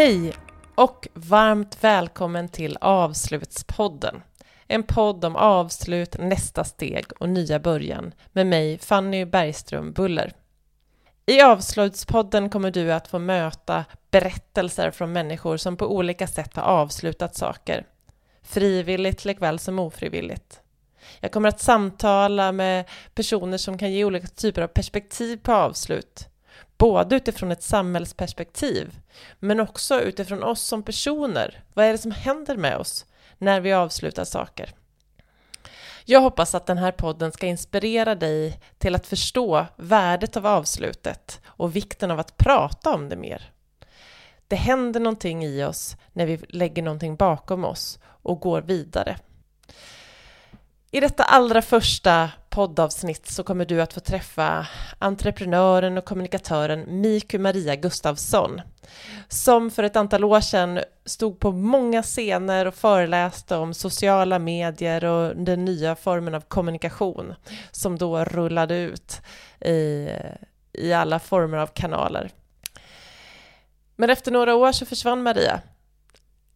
Hej och varmt välkommen till Avslutspodden. En podd om avslut, nästa steg och nya början med mig Fanny Bergström Buller. I Avslutspodden kommer du att få möta berättelser från människor som på olika sätt har avslutat saker. Frivilligt likväl som ofrivilligt. Jag kommer att samtala med personer som kan ge olika typer av perspektiv på avslut både utifrån ett samhällsperspektiv, men också utifrån oss som personer. Vad är det som händer med oss när vi avslutar saker? Jag hoppas att den här podden ska inspirera dig till att förstå värdet av avslutet och vikten av att prata om det mer. Det händer någonting i oss när vi lägger någonting bakom oss och går vidare. I detta allra första poddavsnitt så kommer du att få träffa entreprenören och kommunikatören Miku Maria Gustavsson som för ett antal år sedan stod på många scener och föreläste om sociala medier och den nya formen av kommunikation som då rullade ut i, i alla former av kanaler. Men efter några år så försvann Maria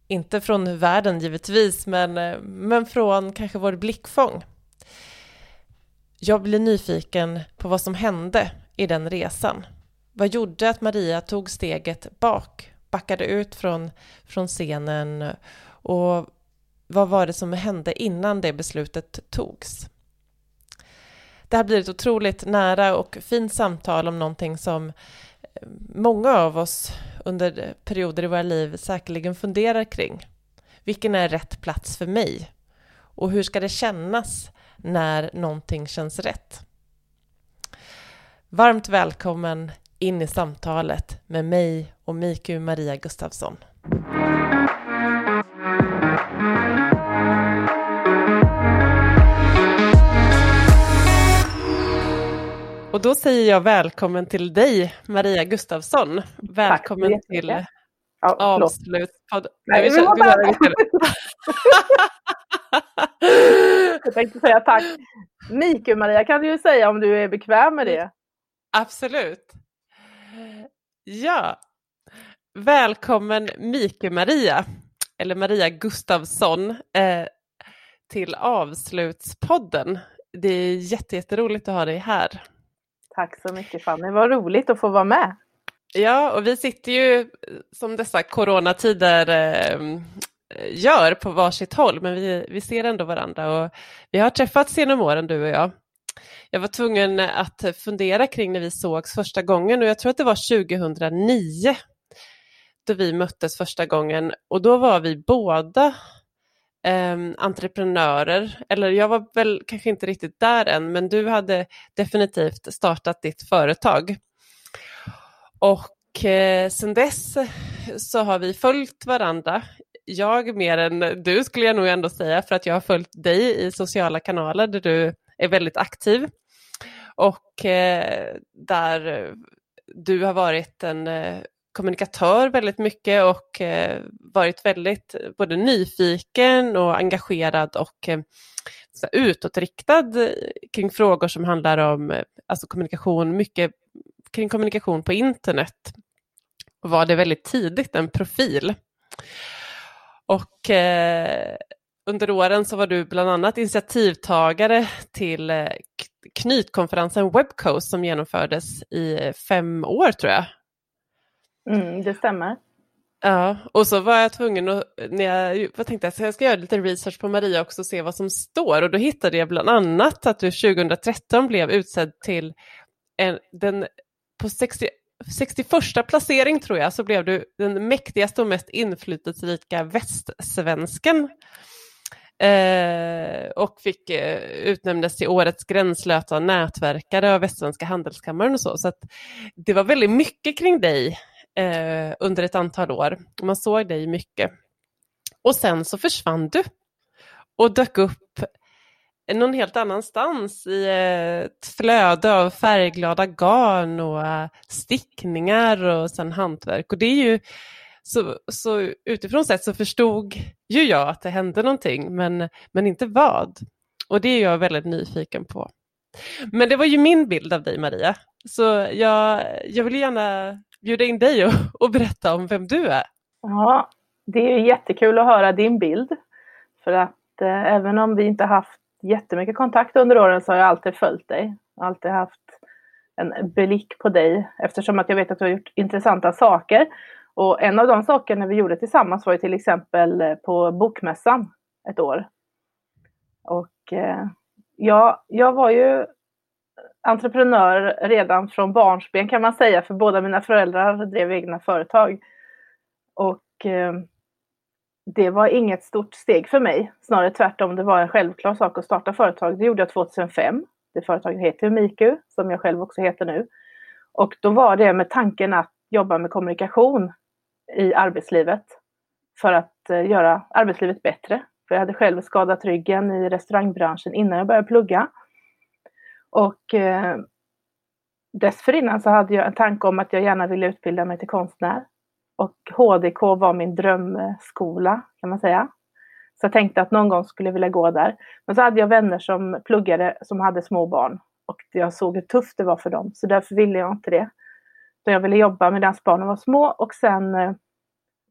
inte från världen givetvis, men, men från kanske vår blickfång. Jag blir nyfiken på vad som hände i den resan. Vad gjorde att Maria tog steget bak, backade ut från, från scenen och vad var det som hände innan det beslutet togs? Det här blir ett otroligt nära och fint samtal om någonting som eh, många av oss under perioder i våra liv säkerligen funderar kring. Vilken är rätt plats för mig? Och hur ska det kännas när någonting känns rätt? Varmt välkommen in i samtalet med mig och Miku Maria Gustafsson. Och då säger jag välkommen till dig, Maria Gustafsson. Välkommen Tack, till ja, avslutspodden. Nej, vi bara... jag tänkte säga tack. Miku Maria kan du ju säga om du är bekväm med det. Absolut. Ja, välkommen Miku Maria, eller Maria Gustafsson, eh, till Avslutspodden. Det är jätteroligt att ha dig här. Tack så mycket Fanny, vad roligt att få vara med. Ja, och vi sitter ju som dessa coronatider eh, Eh, gör på varsitt håll, men vi, vi ser ändå varandra och vi har träffats genom åren du och jag. Jag var tvungen att fundera kring när vi sågs första gången och jag tror att det var 2009 då vi möttes första gången och då var vi båda eh, entreprenörer, eller jag var väl kanske inte riktigt där än, men du hade definitivt startat ditt företag. Och eh, sedan dess så har vi följt varandra. Jag mer än du skulle jag nog ändå säga, för att jag har följt dig i sociala kanaler där du är väldigt aktiv. Och eh, där du har varit en eh, kommunikatör väldigt mycket och eh, varit väldigt eh, både nyfiken och engagerad och eh, så utåtriktad kring frågor som handlar om eh, alltså kommunikation, mycket kring kommunikation på internet. Och var det väldigt tidigt en profil. Och eh, under åren så var du bland annat initiativtagare till eh, knytkonferensen Webcoast som genomfördes i fem år tror jag. Mm, det stämmer. Ja, och så var jag tvungen att, när jag, jag tänkte att jag ska göra lite research på Maria också och se vad som står och då hittade jag bland annat att du 2013 blev utsedd till en, den, på 60, 61 placering tror jag, så blev du den mäktigaste och mest inflytelserika västsvensken. Eh, och fick eh, utnämndes till årets gränslösa nätverkare av Västsvenska handelskammaren och så. Så det var väldigt mycket kring dig eh, under ett antal år. Man såg dig mycket. Och sen så försvann du och dök upp någon helt annanstans i ett flöde av färgglada garn och eh, stickningar och sen hantverk. Och det är ju så, så utifrån sett så förstod ju jag att det hände någonting, men, men inte vad. Och det är jag väldigt nyfiken på. Men det var ju min bild av dig Maria, så jag, jag vill gärna bjuda in dig och, och berätta om vem du är. Ja, det är jättekul att höra din bild. För att eh, även om vi inte haft jättemycket kontakt under åren så har jag alltid följt dig. Alltid haft en blick på dig eftersom att jag vet att du har gjort intressanta saker. Och en av de sakerna vi gjorde tillsammans var ju till exempel eh, på Bokmässan ett år. Och eh, ja, jag var ju entreprenör redan från barnsben kan man säga, för båda mina föräldrar drev egna företag. Och eh, det var inget stort steg för mig, snarare tvärtom. Det var en självklar sak att starta företag. Det gjorde jag 2005. Det företaget heter Miku, som jag själv också heter nu. Och då var det med tanken att jobba med kommunikation i arbetslivet för att eh, göra arbetslivet bättre. För jag hade själv skadat ryggen i restaurangbranschen innan jag började plugga. Och eh, dessförinnan så hade jag en tanke om att jag gärna ville utbilda mig till konstnär. Och HDK var min drömskola kan man säga. Så jag tänkte att någon gång skulle jag vilja gå där. Men så hade jag vänner som pluggade som hade små barn. Och jag såg hur tufft det var för dem. Så därför ville jag inte det. Så jag ville jobba medan barnen var små och sen eh,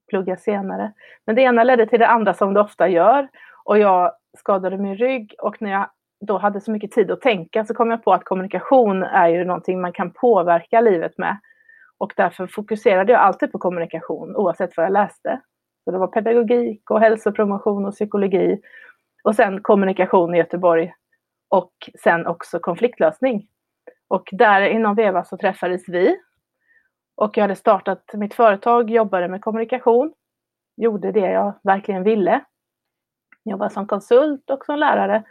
plugga senare. Men det ena ledde till det andra som det ofta gör. Och jag skadade min rygg och när jag då hade så mycket tid att tänka så kom jag på att kommunikation är ju någonting man kan påverka livet med. Och därför fokuserade jag alltid på kommunikation oavsett vad jag läste. Så det var pedagogik och hälsopromotion och psykologi. Och sen kommunikation i Göteborg. Och sen också konfliktlösning. Och där inom Veva så träffades vi. Och jag hade startat mitt företag, jobbade med kommunikation. Gjorde det jag verkligen ville. Jobbade som konsult och som lärare.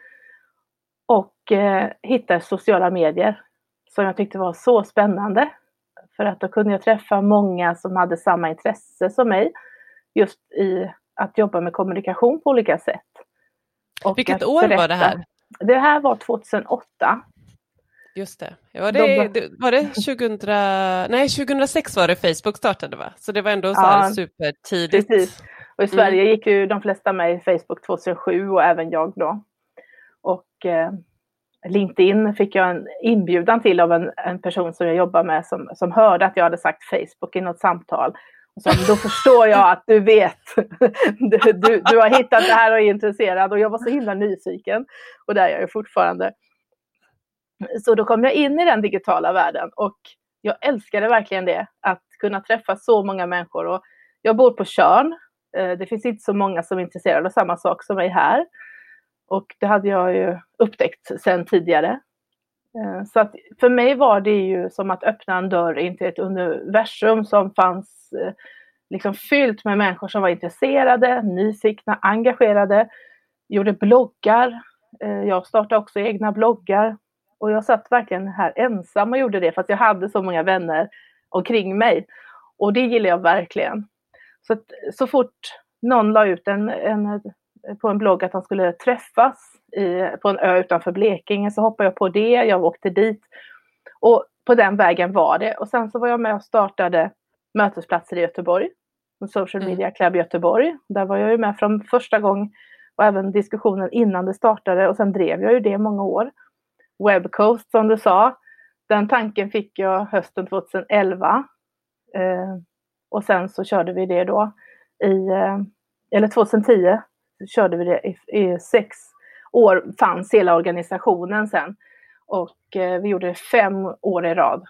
Och eh, hittade sociala medier som jag tyckte var så spännande. För att då kunde jag träffa många som hade samma intresse som mig just i att jobba med kommunikation på olika sätt. Och Vilket år berätta. var det här? Det här var 2008. Just det. Var det, De... var det 2000, nej 2006 var det Facebook startade va? Så det var ändå så ja, supertidigt. Precis. Och i Sverige mm. gick ju de flesta med i Facebook 2007 och även jag då. Och eh, LinkedIn fick jag en inbjudan till av en, en person som jag jobbar med som, som hörde att jag hade sagt Facebook i något samtal. Och så, då förstår jag att du vet. Du, du, du, har hittat det här och är intresserad och jag var så himla nyfiken. Och det är jag ju fortfarande. Så då kom jag in i den digitala världen och jag älskade verkligen det. Att kunna träffa så många människor. Och jag bor på Körn. Eh, det finns inte så många som är intresserade av samma sak som mig här. Och det hade jag ju upptäckt sedan tidigare. Eh, så att för mig var det ju som att öppna en dörr in till ett universum som fanns eh, liksom fyllt med människor som var intresserade, nyfikna, engagerade, gjorde bloggar. Eh, jag startade också egna bloggar och jag satt verkligen här ensam och gjorde det för att jag hade så många vänner omkring mig. Och det gillar jag verkligen. Så, att, så fort någon la ut en, en på en blogg att han skulle träffas i, på en ö utanför Blekinge så hoppade jag på det, jag åkte dit. Och på den vägen var det. Och sen så var jag med och startade mötesplatser i Göteborg. Social mm. Media Club Göteborg. Där var jag ju med från första gången och även diskussionen innan det startade och sen drev jag ju det i många år. Webcoast som du sa, den tanken fick jag hösten 2011. Eh, och sen så körde vi det då i, eh, eller 2010 körde vi det i, i sex år, fanns hela organisationen sen. Och eh, vi gjorde det fem år i rad.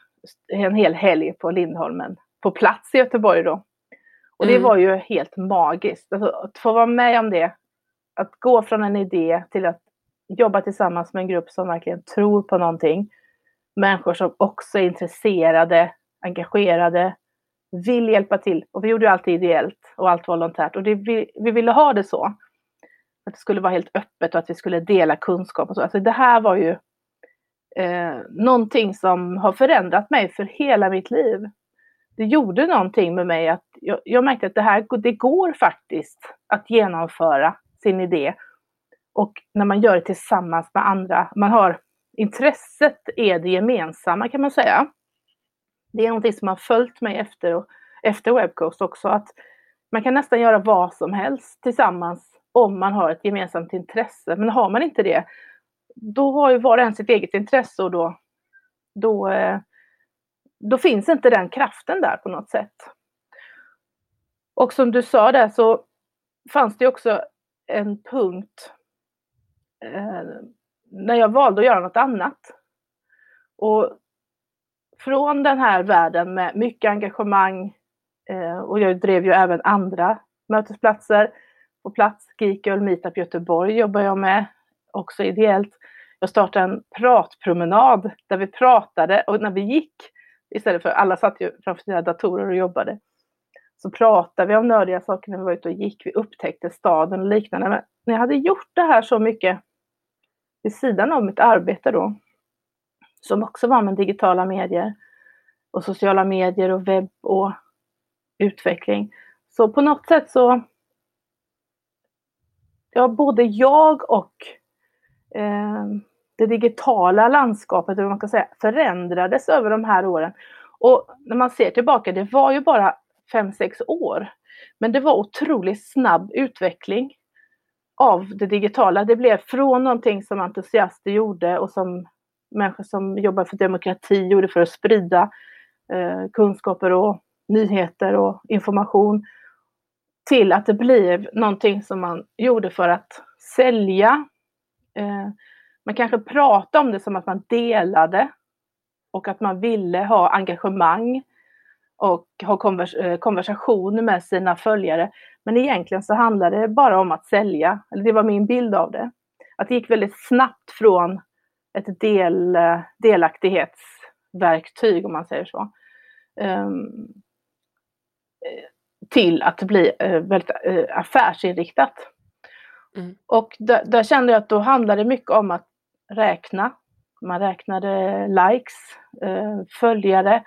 En hel helg på Lindholmen, på plats i Göteborg då. Och det mm. var ju helt magiskt. Alltså, att få vara med om det, att gå från en idé till att jobba tillsammans med en grupp som verkligen tror på någonting. Människor som också är intresserade, engagerade, vill hjälpa till. Och vi gjorde ju alltid ideellt och allt volontärt. Och det, vi, vi ville ha det så. Att det skulle vara helt öppet och att vi skulle dela kunskap och så. Alltså det här var ju eh, någonting som har förändrat mig för hela mitt liv. Det gjorde någonting med mig att jag, jag märkte att det här det går faktiskt att genomföra sin idé. Och när man gör det tillsammans med andra, man har intresset är det gemensamma kan man säga. Det är någonting som har följt mig efter, efter Webcoast också, att man kan nästan göra vad som helst tillsammans om man har ett gemensamt intresse. Men har man inte det, då har ju var och en sitt eget intresse och då, då, eh, då finns inte den kraften där på något sätt. Och som du sa där så fanns det också en punkt eh, när jag valde att göra något annat. Och från den här världen med mycket engagemang eh, och jag drev ju även andra mötesplatser på plats. Geek Meetup Göteborg jobbar jag med, också ideellt. Jag startade en pratpromenad där vi pratade och när vi gick, istället för alla satt ju framför sina datorer och jobbade, så pratade vi om nördiga saker när vi var ute och gick. Vi upptäckte staden och liknande. Men när jag hade gjort det här så mycket vid sidan av mitt arbete då, som också var med digitala medier och sociala medier och webb och utveckling. Så på något sätt så, ja både jag och eh, det digitala landskapet, eller man kan säga, förändrades över de här åren. Och när man ser tillbaka, det var ju bara fem sex år. Men det var otroligt snabb utveckling av det digitala. Det blev från någonting som entusiaster gjorde och som människor som jobbar för demokrati gjorde för att sprida eh, kunskaper och nyheter och information till att det blev någonting som man gjorde för att sälja. Eh, man kanske pratade om det som att man delade och att man ville ha engagemang och ha konvers eh, konversation med sina följare. Men egentligen så handlade det bara om att sälja, eller det var min bild av det. Att det gick väldigt snabbt från ett del, eh, delaktighetsverktyg, om man säger så, Um, till att bli eh, väldigt affärsinriktat. Mm. Och där, där, kände jag att då handlade det mycket om att räkna. Man räknade likes, följare,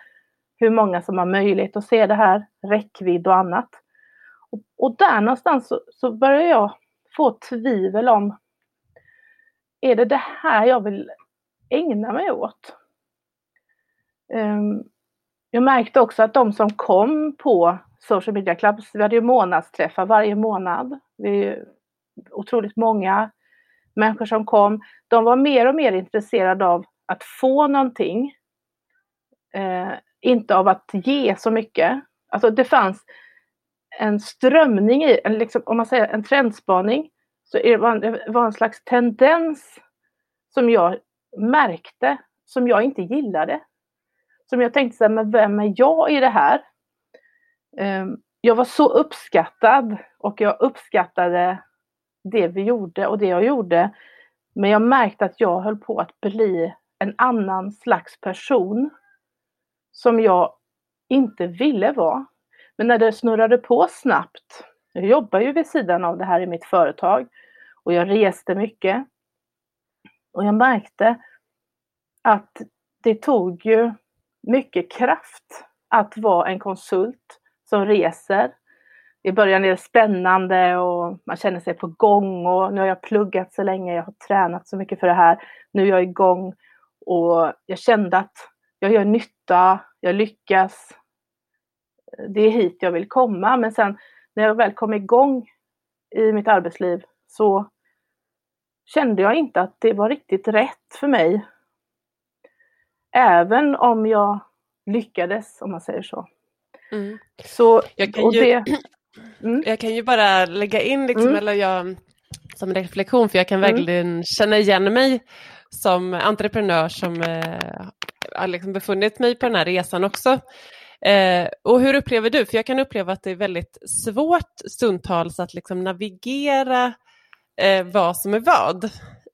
hur många som har möjlighet att se det här, räckvidd och annat. Och, och där någonstans så, så börjar jag få tvivel om, är det det här jag vill ägna mig åt? Um, jag märkte också att de som kom på Social Media Clubs, vi hade ju månadsträffar varje månad. Vi är otroligt många människor som kom. De var mer och mer intresserade av att få någonting eh, inte av att ge så mycket. Alltså det fanns en strömning i, en liksom, om man säger en trendspaning, så det var, det var en slags tendens som jag märkte, som jag inte gillade. Som jag tänkte så här, men vem är jag i det här? Ehm, jag var så uppskattad och jag uppskattade det vi gjorde och det jag gjorde. Men jag märkte att jag höll på att bli en annan slags person som jag inte ville vara. Men när det snurrade på snabbt, jag jobbar ju vid sidan av det här i mitt företag och jag reste mycket. Och jag märkte att det tog ju mycket kraft att vara en konsult som reser. I början är det spännande och man känner sig på gång och nu har jag pluggat så länge, jag har tränat så mycket för det här. Nu är jag igång och jag kände att jag gör nytta, jag lyckas. Det är hit jag vill komma. Men sen när jag väl kom igång i mitt arbetsliv så kände jag inte att det var riktigt rätt för mig. Även om jag lyckades, om man säger så. Mm. så jag, kan ju, det, mm. jag kan ju bara lägga in, liksom, mm. eller jag, som reflektion, för jag kan mm. verkligen känna igen mig som entreprenör som eh, har liksom befunnit mig på den här resan också. Eh, och hur upplever du? För jag kan uppleva att det är väldigt svårt stundtals att liksom navigera eh, vad som är vad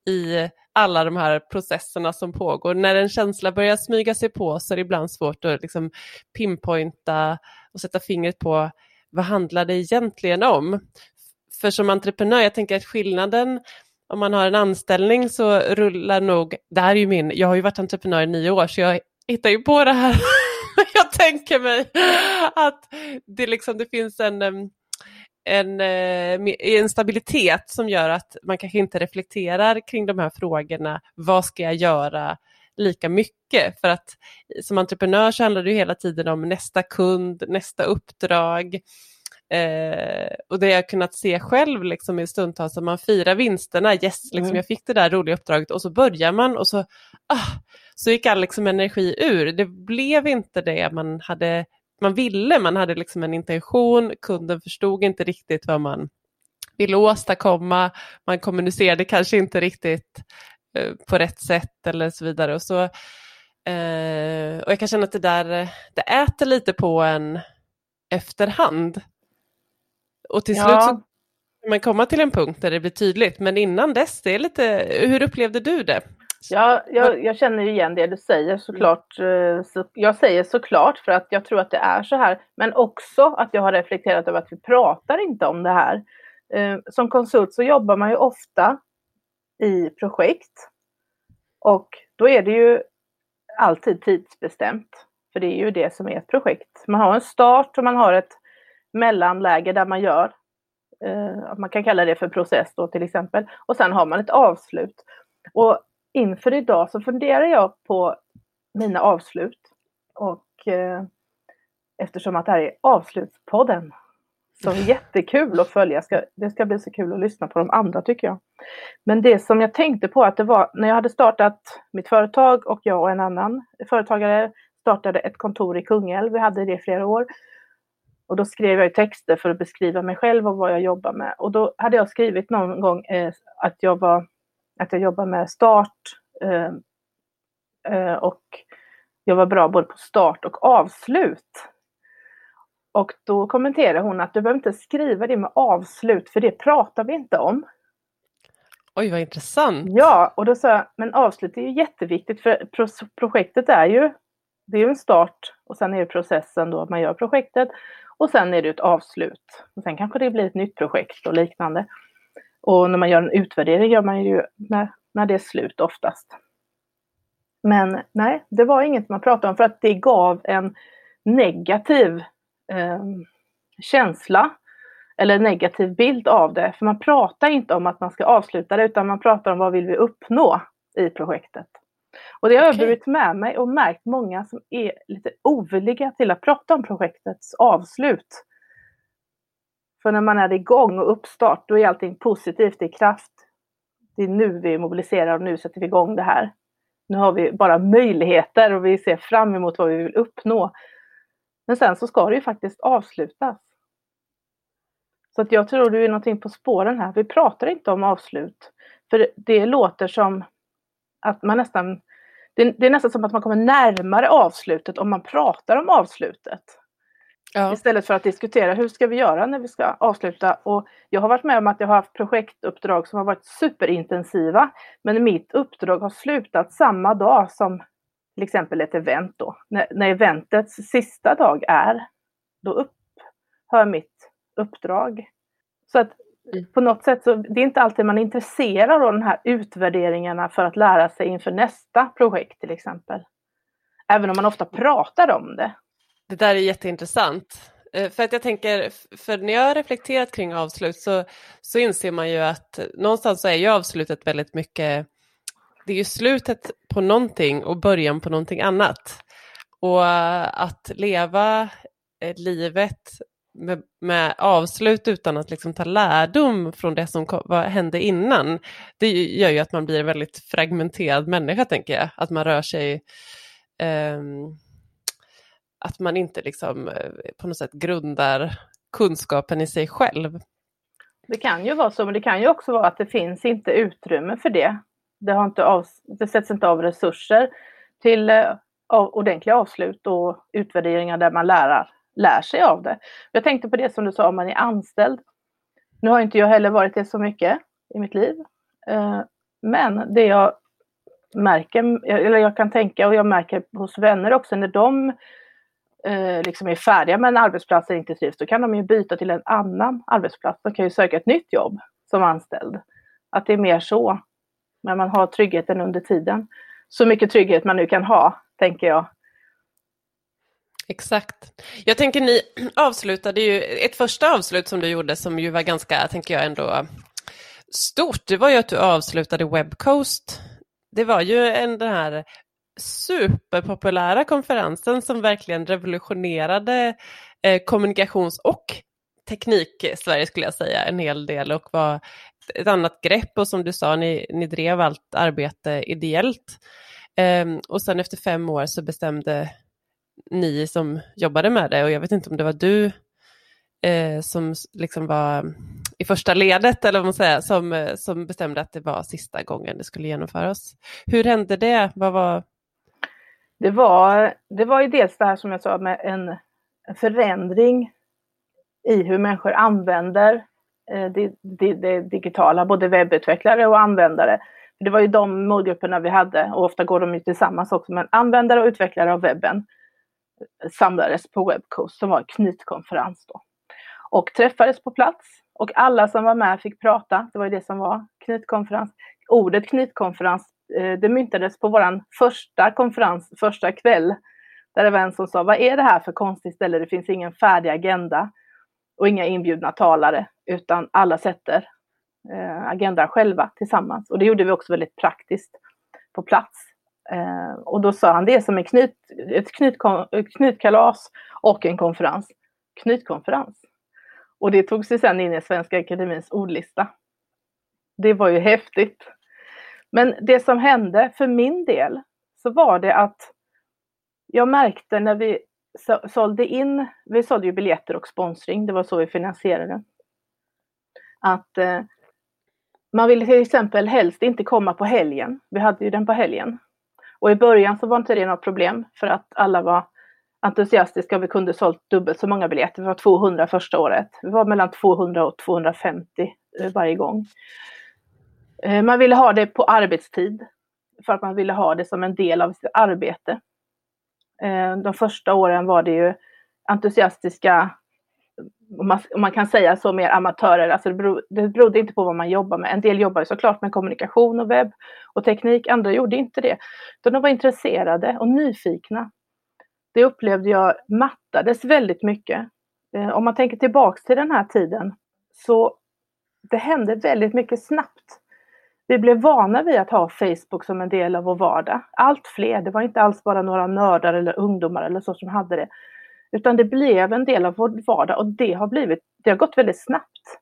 i alla de här processerna som pågår. När en känsla börjar smyga sig på så är det ibland svårt att liksom pinpointa och sätta fingret på vad handlar det egentligen om? För som entreprenör, jag tänker att skillnaden om man har en anställning så rullar nog, det här är ju min, jag har ju varit entreprenör i nio år så jag hittar ju på det här. jag tänker mig att det, liksom, det finns en, en, eh, en stabilitet som gör att man kanske inte reflekterar kring de här frågorna. Vad ska jag göra? lika mycket. För att som entreprenör så handlar det hela tiden om nästa kund, nästa uppdrag. Eh, och det jag kunnat se själv liksom i stundtals, att man firar vinsterna, yes, liksom, mm. jag fick det där roliga uppdraget och så börjar man och så, ah, så gick all liksom energi ur. Det blev inte det man hade man ville, man hade liksom en intention, kunden förstod inte riktigt vad man ville åstadkomma, man kommunicerade kanske inte riktigt eh, på rätt sätt eller så vidare. Och, så, eh, och jag kan känna att det där det äter lite på en efterhand. Och till ja. slut så kan man komma till en punkt där det blir tydligt, men innan dess, det är lite, hur upplevde du det? Ja, jag, jag känner igen det du säger såklart. Eh, så, jag säger såklart för att jag tror att det är så här, men också att jag har reflekterat över att vi pratar inte om det här. Eh, som konsult så jobbar man ju ofta i projekt och då är det ju alltid tidsbestämt. För det är ju det som är ett projekt. Man har en start och man har ett mellanläge där man gör, eh, man kan kalla det för process då till exempel, och sen har man ett avslut. Och inför idag så funderar jag på mina avslut och eh, eftersom att det här är avslutspodden så jättekul att följa. Ska, det ska bli så kul att lyssna på de andra tycker jag. Men det som jag tänkte på att det var när jag hade startat mitt företag och jag och en annan företagare startade ett kontor i Kungälv. Vi hade det i flera år. Och då skrev jag texter för att beskriva mig själv och vad jag jobbar med. Och då hade jag skrivit någon gång eh, att jag var att jag jobbar med start eh, eh, och jag var bra både på start och avslut. Och då kommenterade hon att du behöver inte skriva det med avslut för det pratar vi inte om. Oj, vad intressant. Ja, och då sa jag, men avslut är ju jätteviktigt för projektet är ju, det är ju en start och sen är det processen då att man gör projektet och sen är det ett avslut. Och sen kanske det blir ett nytt projekt och liknande. Och när man gör en utvärdering gör man ju när, när det är slut oftast. Men nej, det var inget man pratade om för att det gav en negativ eh, känsla eller negativ bild av det. För man pratar inte om att man ska avsluta det utan man pratar om vad vill vi uppnå i projektet. Och det har jag burit med mig och märkt många som är lite ovilliga till att prata om projektets avslut. För när man är igång och uppstart, då är allting positivt, det är kraft. Det är nu vi mobiliserar och nu sätter vi igång det här. Nu har vi bara möjligheter och vi ser fram emot vad vi vill uppnå. Men sen så ska det ju faktiskt avslutas. Så att jag tror du är någonting på spåren här. Vi pratar inte om avslut. För det låter som att man nästan, det är nästan som att man kommer närmare avslutet om man pratar om avslutet. Ja. Istället för att diskutera hur ska vi göra när vi ska avsluta. Och jag har varit med om att jag har haft projektuppdrag som har varit superintensiva. Men mitt uppdrag har slutat samma dag som till exempel ett event då. När, när eventets sista dag är, då upphör mitt uppdrag. Så att mm. på något sätt så det är inte alltid man är intresserad av de här utvärderingarna för att lära sig inför nästa projekt till exempel. Även om man ofta pratar om det. Det där är jätteintressant. Eh, för att jag tänker, för när jag har reflekterat kring avslut så, så inser man ju att någonstans så är ju avslutet väldigt mycket, det är ju slutet på någonting och början på någonting annat. Och att leva eh, livet med, med, avslut utan att liksom ta lärdom från det som vad hände innan, det gör ju att man blir en väldigt fragmenterad människa, tänker jag. Att man rör sig um, att man inte liksom eh, på något sätt grundar kunskapen i sig själv. Det kan ju vara så, men det kan ju också vara att det finns inte utrymme för det. Det, har inte av, det sätts inte av resurser till eh, av, ordentliga avslut och utvärderingar där man lär, lär sig av det. Jag tänkte på det som du sa om man är anställd. Nu har inte jag heller varit det så mycket i mitt liv. Eh, men det jag märker, eller jag kan tänka och jag märker hos vänner också när de eh, liksom är färdiga med en arbetsplats och inte trivs, då kan de ju byta till en annan arbetsplats. De kan ju söka ett nytt jobb som anställd. Att det är mer så. Men man har tryggheten under tiden. Så mycket trygghet man nu kan ha, tänker jag. Exakt. Jag tänker ni avslutade ju, ett första avslut som du gjorde som ju var ganska, tänker jag ändå, stort, det var ju att du avslutade Webcoast. Det var ju en den här superpopulära konferensen som verkligen revolutionerade eh, kommunikations och teknik-Sverige skulle jag säga en hel del och var ett annat grepp och som du sa, ni, ni drev allt arbete ideellt. Um, och sen efter fem år så bestämde ni som jobbade med det och jag vet inte om det var du eh, som liksom var i första ledet eller vad man säger, som, eh, som bestämde att det var sista gången det skulle genomföras. Hur hände det? Vad var... Det var, det var ju dels det här som jag sa med en, en förändring i hur människor använder eh, det, det, det, digitala, både webbutvecklare och användare. Det var ju de målgrupperna vi hade och ofta går de ju tillsammans också, men användare och utvecklare av webben samlades på Webcoast som var en knytkonferens då. Och träffades på plats och alla som var med fick prata. Det var ju det som var knytkonferens. Ordet knytkonferens, Eh, det myntades på vår första konferens, första kväll. Där det var en som sa, vad är det här för konstigt ställe? Det finns ingen färdig agenda och inga inbjudna talare, utan alla sätter eh, agendan själva tillsammans. Och det gjorde vi också väldigt praktiskt på plats. Eh, och då sa han det är som en knut, ett, knut, knutkalas knytkalas och en konferens. Knytkonferens. Och det tog sig sedan in i Svenska Akademins ordlista. Det var ju häftigt. Men det som hände för min del så var det att jag märkte när vi sålde in, vi sålde ju biljetter och sponsring, det var så vi finansierade. Att eh, man ville till exempel helst inte komma på helgen. Vi hade ju den på helgen. Och i början så var inte det något problem för att alla var entusiastiska och vi kunde sålt dubbelt så många biljetter. Vi var 200 första året. Vi var mellan 200 och 250 eh, varje gång. Eh, man ville ha det på arbetstid för att man ville ha det som en del av sitt arbete. Eh, de första åren var det ju entusiastiska, om man, om man kan säga så, mer amatörer. Alltså det, beror, det berodde inte på vad man jobbar med. En del jobbade såklart med kommunikation och webb och teknik, andra gjorde inte det. de var intresserade och nyfikna det upplevde jag mattades väldigt mycket. Eh, om man tänker tillbaks till den här tiden så det hände väldigt mycket snabbt. Vi blev vana vid att ha Facebook som en del av vår vardag. Allt fler, det var inte alls bara några nördar eller ungdomar eller så som hade det. Utan det blev en del av vår vardag och det har, blivit, det har gått väldigt snabbt.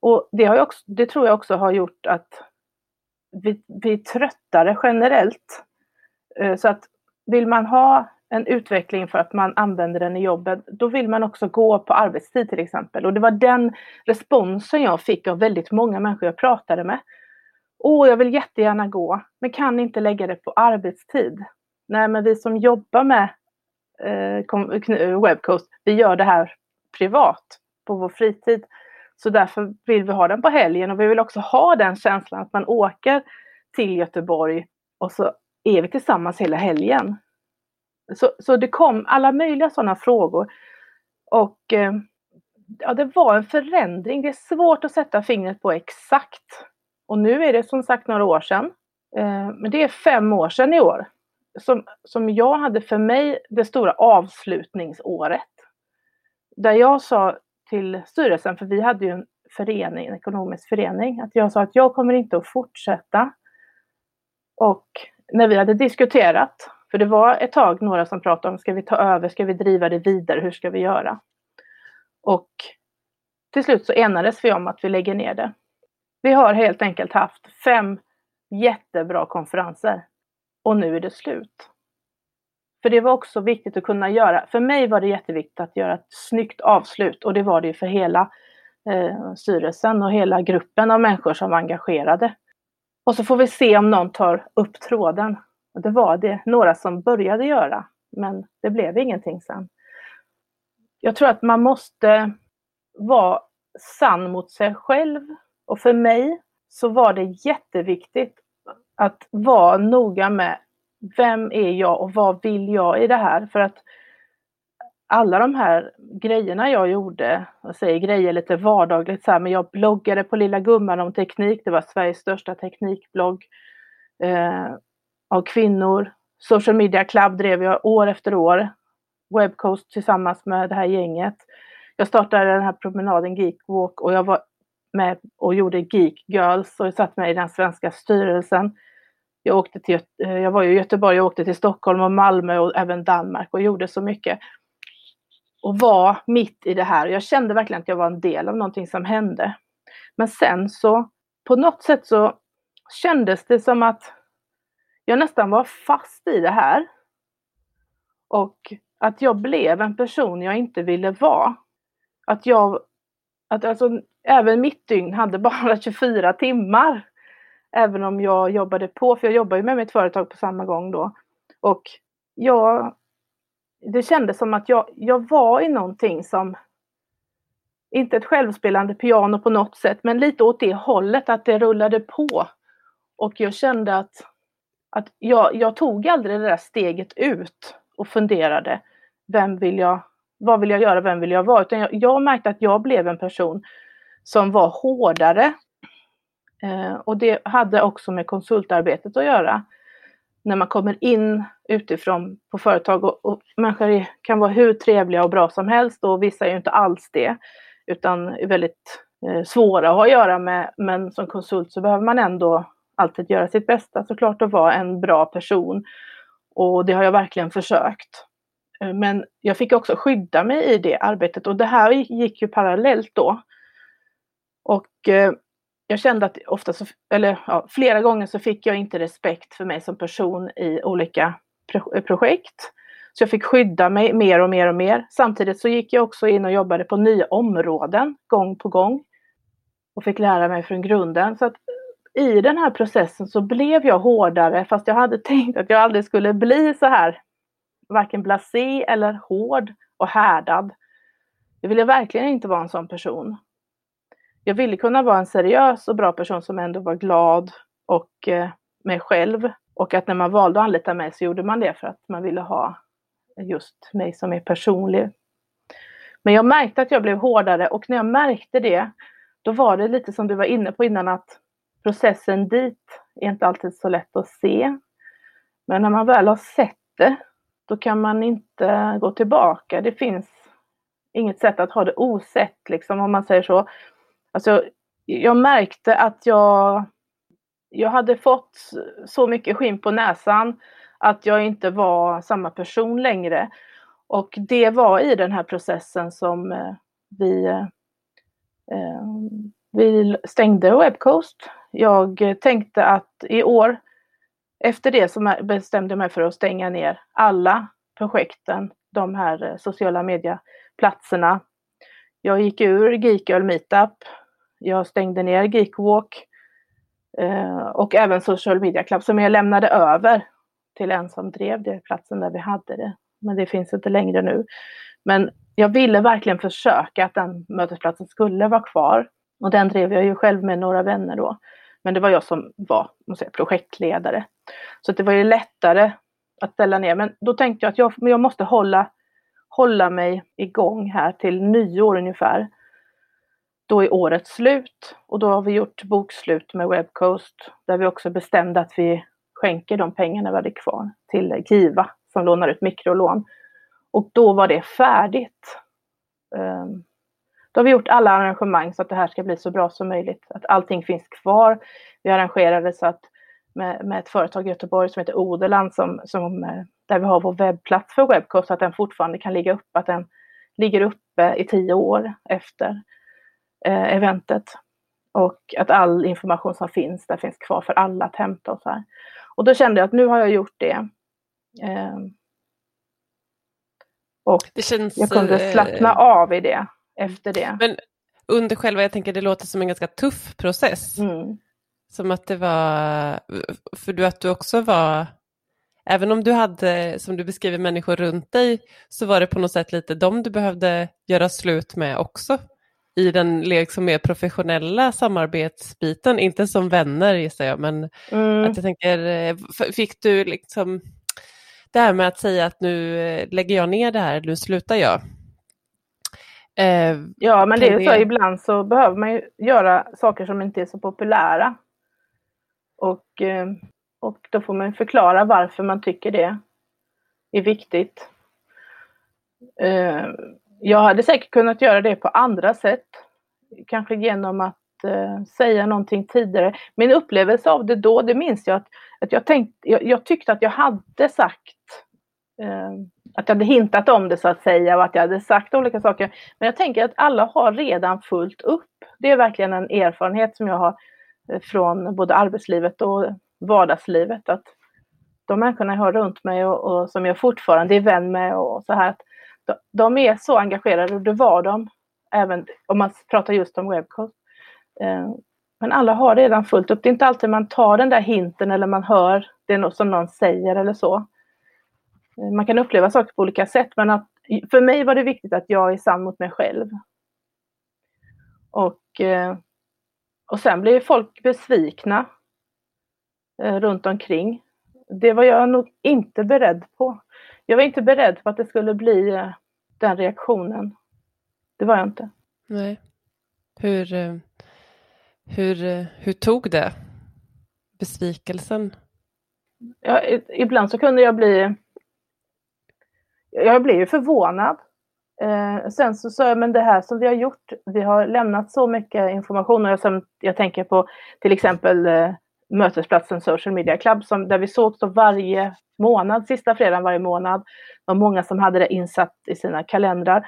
Och det, har också, det tror jag också har gjort att vi, vi är tröttare generellt. Eh, så att vill man ha en utveckling för att man använder den i jobbet, då vill man också gå på arbetstid till exempel. Och det var den responsen jag fick av väldigt många människor jag pratade med. Åh, jag vill jättegärna gå, men kan inte lägga det på arbetstid. Nej, men vi som jobbar med eh, Webcoast, vi gör det här privat på vår fritid. Så därför vill vi ha den på helgen och vi vill också ha den känslan att man åker till Göteborg och så är vi tillsammans hela helgen. Så, så det kom alla möjliga sådana frågor. Och eh, ja, det var en förändring. Det är svårt att sätta fingret på exakt. Och nu är det som sagt några år sedan. Eh, men det är fem år sedan i år. Som, som jag hade för mig det stora avslutningsåret. Där jag sa till styrelsen, för vi hade ju en förening, en ekonomisk förening, att jag sa att jag kommer inte att fortsätta. Och när vi hade diskuterat för det var ett tag några som pratade om, ska vi ta över, ska vi driva det vidare, hur ska vi göra? Och till slut så enades vi om att vi lägger ner det. Vi har helt enkelt haft fem jättebra konferenser och nu är det slut. För det var också viktigt att kunna göra, för mig var det jätteviktigt att göra ett snyggt avslut och det var det för hela eh, styrelsen och hela gruppen av människor som var engagerade. Och så får vi se om någon tar upp tråden och det var det några som började göra, men det blev ingenting sen. Jag tror att man måste vara sann mot sig själv. Och för mig så var det jätteviktigt att vara noga med vem är jag och vad vill jag i det här? För att alla de här grejerna jag gjorde, jag säger grejer lite vardagligt så här, men jag bloggade på Lilla Gumman om teknik, det var Sveriges största teknikblogg. Eh, av kvinnor. Social Media Club drev jag år efter år. Webcoast tillsammans med det här gänget. Jag startade den här promenaden Geekwalk och jag var med och gjorde Geek Girls och jag satt med i den svenska styrelsen. Jag, åkte till, eh, jag var i Göteborg, jag åkte till Stockholm och Malmö och även Danmark och gjorde så mycket. Och var mitt i det här. Jag kände verkligen att jag var en del av någonting som hände. Men sen så, på något sätt så kändes det som att jag nästan var fast i det här. Och att jag blev en person jag inte ville vara. Att jag, att alltså, även mitt dygn hade bara 24 timmar. Även om jag jobbade på, för jag jobbar ju med mitt företag på samma gång då. Och jag, det kändes som att jag, jag var i någonting som, inte ett självspelande piano på något sätt, men lite åt det hållet, att det rullade på. Och jag kände att, att jag, jag tog aldrig det där steget ut och funderade, vem vill jag, vad vill jag göra, vem vill jag vara? Utan jag, jag märkte att jag blev en person som var hårdare. Eh, och det hade också med konsultarbetet att göra. När man kommer in utifrån på företag och, och människor kan vara hur trevliga och bra som helst och vissa är ju inte alls det. Utan är väldigt eh, svåra att ha att göra med. Men som konsult så behöver man ändå alltid göra sitt bästa såklart och vara en bra person. Och det har jag verkligen försökt. Eh, men jag fick också skydda mig i det arbetet och det här gick ju parallellt då. Och eh, jag kände att ofta, så, eller ja, flera gånger så fick jag inte respekt för mig som person i olika eh, projekt. Så jag fick skydda mig mer och mer och mer. Samtidigt så gick jag också in och jobbade på nya områden gång på gång. Och fick lära mig från grunden. Så att i den här processen så blev jag hårdare fast jag hade tänkt att jag aldrig skulle bli så här varken blasé eller hård och härdad. Jag ville verkligen inte vara en sån person. Jag ville kunna vara en seriös och bra person som ändå var glad och eh, mig själv. Och att när man valde att anlita mig så gjorde man det för att man ville ha just mig som är personlig. Men jag märkte att jag blev hårdare och när jag märkte det, då var det lite som du var inne på innan att processen dit är inte alltid så lätt att se. Men när man väl har sett det, då kan man inte gå tillbaka. Det finns inget sätt att ha det osett, liksom, om man säger så. Alltså, jag märkte att jag, jag hade fått så mycket skinn på näsan att jag inte var samma person längre. Och det var i den här processen som eh, vi, eh, vi stängde Webcoast. Jag tänkte att i år, efter det så bestämde jag mig för att stänga ner alla projekten, de här eh, sociala medieplatserna. Jag gick ur Geekgirl Meetup. Jag stängde ner Geekwalk eh, och även Social Media Club som jag lämnade över till en som drev det, platsen där vi hade det. Men det finns inte längre nu. Men jag ville verkligen försöka att den mötesplatsen skulle vara kvar. Och den drev jag ju själv med några vänner då. Men det var jag som var måste säga, projektledare. Så det var ju lättare att ställa ner. Men då tänkte jag att jag, jag måste hålla, hålla mig igång här till nyår ungefär. Då är året slut och då har vi gjort bokslut med Webcoast där vi också bestämde att vi skänker de pengarna vi hade kvar till Kiva som lånar ut mikrolån. Och då var det färdigt. Ehm, då har vi gjort alla arrangemang så att det här ska bli så bra som möjligt. Att allting finns kvar. Vi arrangerade så att med, med ett företag i Göteborg som heter Odeland som, som, eh, där vi har vår webbplats för Webcoast, så att den fortfarande kan ligga uppe, att den ligger uppe i tio år efter eh, eventet. Och att all information som finns där finns kvar för alla att hämta och så här. Och då kände jag att nu har jag gjort det. Eh, och det känns, jag kunde eh, slappna eh, av i det efter det. Men under själva, jag tänker det låter som en ganska tuff process. Mm. Som att det var, för du att du också var, även om du hade, som du beskriver, människor runt dig, så var det på något sätt lite dem du behövde göra slut med också i den liksom mer professionella samarbetsbiten, inte som vänner gissar jag, men mm. att jag tänker, eh, fick du liksom det här med att säga att nu eh, lägger jag ner det här, nu slutar jag. Eh, ja, men det är ju så, ibland så behöver man ju göra saker som inte är så populära. Och, eh, och då får man förklara varför man tycker det är viktigt. Eh, jag hade säkert kunnat göra det på andra sätt. Kanske genom att eh, säga någonting tidigare. Min upplevelse av det då, det minns jag att, att jag, tänkt, jag, jag tyckte att jag hade sagt eh, att jag hade hintat om det så att säga och att jag hade sagt olika saker. Men jag tänker att alla har redan fullt upp. Det är verkligen en erfarenhet som jag har eh, från både arbetslivet och vardagslivet. Att de människorna jag har runt mig och, och som jag fortfarande är vän med och så här, de, de är så engagerade och det var de, även om man pratar just om Webcode. Eh, men alla har redan fullt upp. Det är inte alltid man tar den där hinten eller man hör det något som någon säger eller så. Eh, man kan uppleva saker på olika sätt, men att, för mig var det viktigt att jag är sann mot mig själv. Och, eh, och sen blev folk besvikna eh, runt omkring. Det var jag nog inte beredd på. Jag var inte beredd på att det skulle bli den reaktionen. Det var jag inte. Nej. Hur, hur, hur tog det? Besvikelsen? Ja, ibland så kunde jag bli... Jag blev ju förvånad. Eh, sen så sa jag, men det här som vi har gjort, vi har lämnat så mycket information. Och jag, jag tänker på till exempel eh, mötesplatsen Social Media Club, som, där vi sågs varje månad, sista fredagen varje månad. Det var många som hade det insatt i sina kalendrar.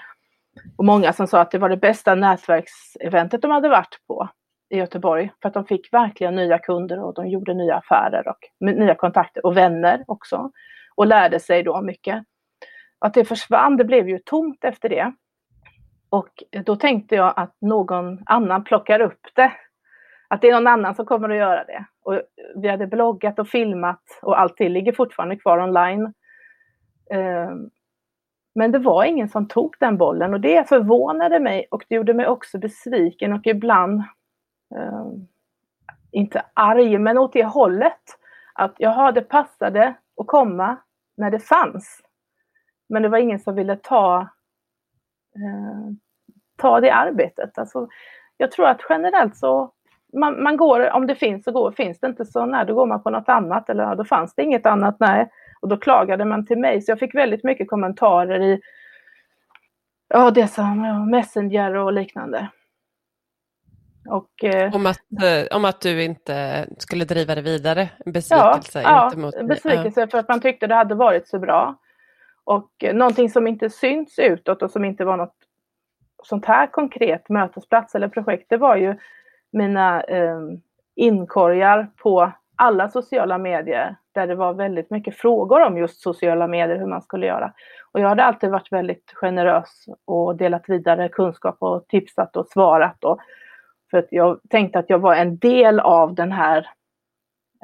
Och många som sa att det var det bästa nätverkseventet de hade varit på i Göteborg. För att de fick verkligen nya kunder och de gjorde nya affärer och nya kontakter och vänner också. Och lärde sig då mycket. Att det försvann, det blev ju tomt efter det. Och då tänkte jag att någon annan plockar upp det. Att det är någon annan som kommer att göra det. Och vi hade bloggat och filmat och allt det ligger fortfarande kvar online. Eh, men det var ingen som tog den bollen och det förvånade mig och det gjorde mig också besviken och ibland eh, inte arg, men åt det hållet. Att jaha, det passade att komma när det fanns. Men det var ingen som ville ta, eh, ta det arbetet. Alltså, jag tror att generellt så man, man, går, om det finns så går, finns det inte så nej, då går man på något annat eller då fanns det inget annat, nej. Och då klagade man till mig, så jag fick väldigt mycket kommentarer i ja, det som ja, Messenger och liknande. Och, eh, om, att, eh, om att du inte skulle driva det vidare? Besvikelse? Ja, ja besvikelse för att man tyckte det hade varit så bra. Och eh, någonting som inte syns utåt och som inte var något sånt här konkret mötesplats eller projekt, det var ju mina eh, inkorgar på alla sociala medier där det var väldigt mycket frågor om just sociala medier, hur man skulle göra. Och jag hade alltid varit väldigt generös och delat vidare kunskap och tipsat och svarat. Och, för att jag tänkte att jag var en del av den här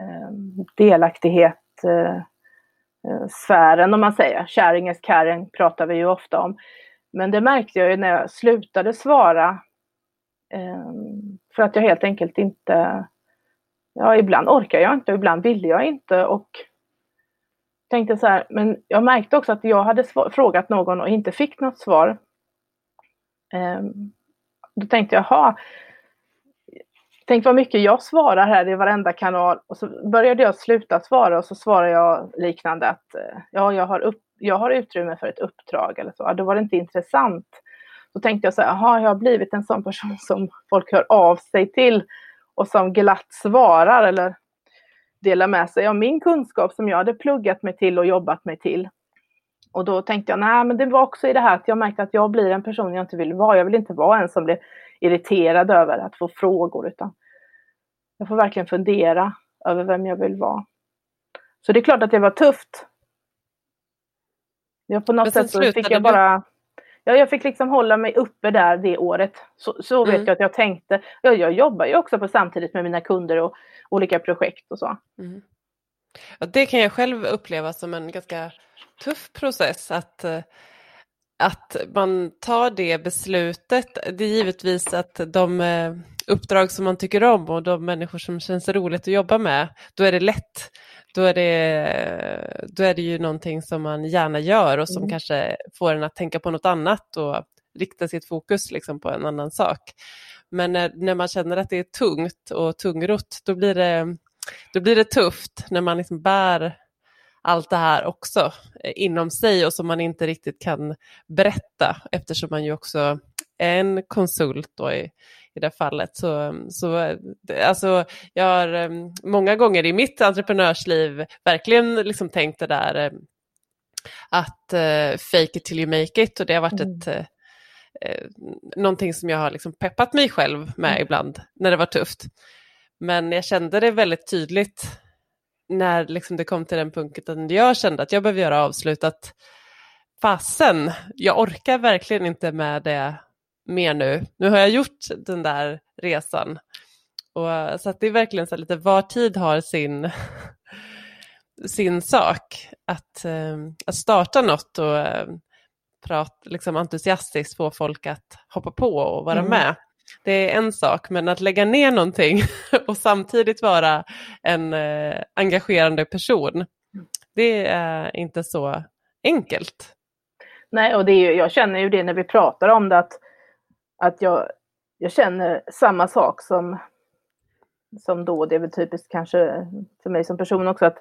ehm, eh, delaktighet eh, sfären om man säger. Sharing is caring pratar vi ju ofta om. Men det märkte jag ju när jag slutade svara. Ehm, för att jag helt enkelt inte, ja ibland orkar jag inte och ibland ville jag inte och tänkte så här, men jag märkte också att jag hade frågat någon och inte fick något svar. Ehm, då tänkte jag, jaha, Tänk vad mycket jag svarar här i varenda kanal och så började jag sluta svara och så svarar jag liknande att ja, jag har, upp, jag har utrymme för ett uppdrag eller så. Ja, då var det inte intressant. Då tänkte jag så här, jaha, jag har blivit en sån person som folk hör av sig till och som glatt svarar eller delar med sig av min kunskap som jag hade pluggat mig till och jobbat mig till. Och då tänkte jag, nej men det var också i det här att jag märkte att jag blir en person jag inte vill vara. Jag vill inte vara en som blir irriterad över att få frågor utan jag får verkligen fundera över vem jag vill vara. Så det är klart att det var tufft. Jag på något sätt så fick jag bara Ja, jag fick liksom hålla mig uppe där det året. Så, så vet mm. jag att jag tänkte. Ja, jag jobbar ju också på samtidigt med mina kunder och olika projekt och så. Mm. Ja, det kan jag själv uppleva som en ganska tuff process att, eh, att man tar det beslutet. Det är givetvis att de eh, uppdrag som man tycker om och de människor som känns roligt att jobba med, då är det lätt. Då är det, då är det ju någonting som man gärna gör och som mm. kanske får en att tänka på något annat och rikta sitt fokus liksom på en annan sak. Men när, när man känner att det är tungt och tungrott, då blir det, då blir det tufft när man liksom bär allt det här också eh, inom sig och som man inte riktigt kan berätta eftersom man ju också är en konsult då i, i det fallet. Så, så, alltså, jag har eh, många gånger i mitt entreprenörsliv verkligen liksom tänkt det där eh, att uh, fake it till you make it och det har varit mm. ett uh, någonting som jag har liksom peppat mig själv med mm. ibland när det var tufft. Men jag kände det väldigt tydligt när liksom det kom till den punkten där jag kände att jag behöver göra avslut, att fasen, jag orkar verkligen inte med det mer nu. Nu har jag gjort den där resan. Och, så det är verkligen så lite var tid har sin, sin sak. Att, eh, att starta något och eh, prat, liksom entusiastiskt få folk att hoppa på och vara mm. med. Det är en sak, men att lägga ner någonting och samtidigt vara en eh, engagerande person, det är inte så enkelt. Nej, och det är, jag känner ju det när vi pratar om det, att, att jag, jag känner samma sak som, som då, det är väl typiskt kanske för mig som person också, att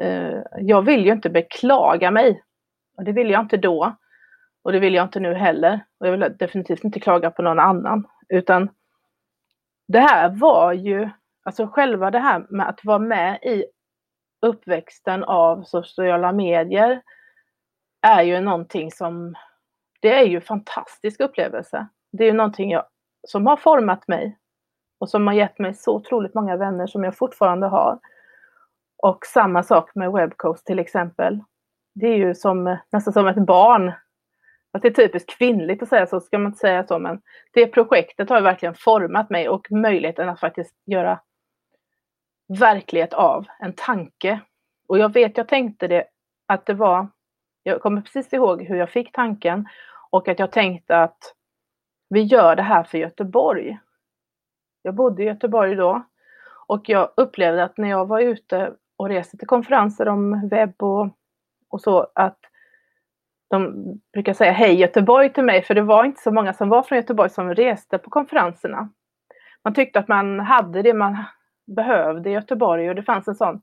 eh, jag vill ju inte beklaga mig. Och det vill jag inte då. Och det vill jag inte nu heller. Och jag vill definitivt inte klaga på någon annan. Utan det här var ju, alltså själva det här med att vara med i uppväxten av sociala medier är ju någonting som, det är ju en fantastisk upplevelse. Det är ju någonting jag, som har format mig och som har gett mig så otroligt många vänner som jag fortfarande har. Och samma sak med Webcoast till exempel. Det är ju som, nästan som ett barn att det är typiskt kvinnligt att säga så, ska man inte säga så, men det projektet har verkligen format mig och möjligheten att faktiskt göra verklighet av en tanke. Och jag vet, jag tänkte det, att det var, jag kommer precis ihåg hur jag fick tanken och att jag tänkte att vi gör det här för Göteborg. Jag bodde i Göteborg då och jag upplevde att när jag var ute och reste till konferenser om webb och, och så, att de brukar säga hej Göteborg till mig, för det var inte så många som var från Göteborg som reste på konferenserna. Man tyckte att man hade det man behövde i Göteborg och det fanns en sån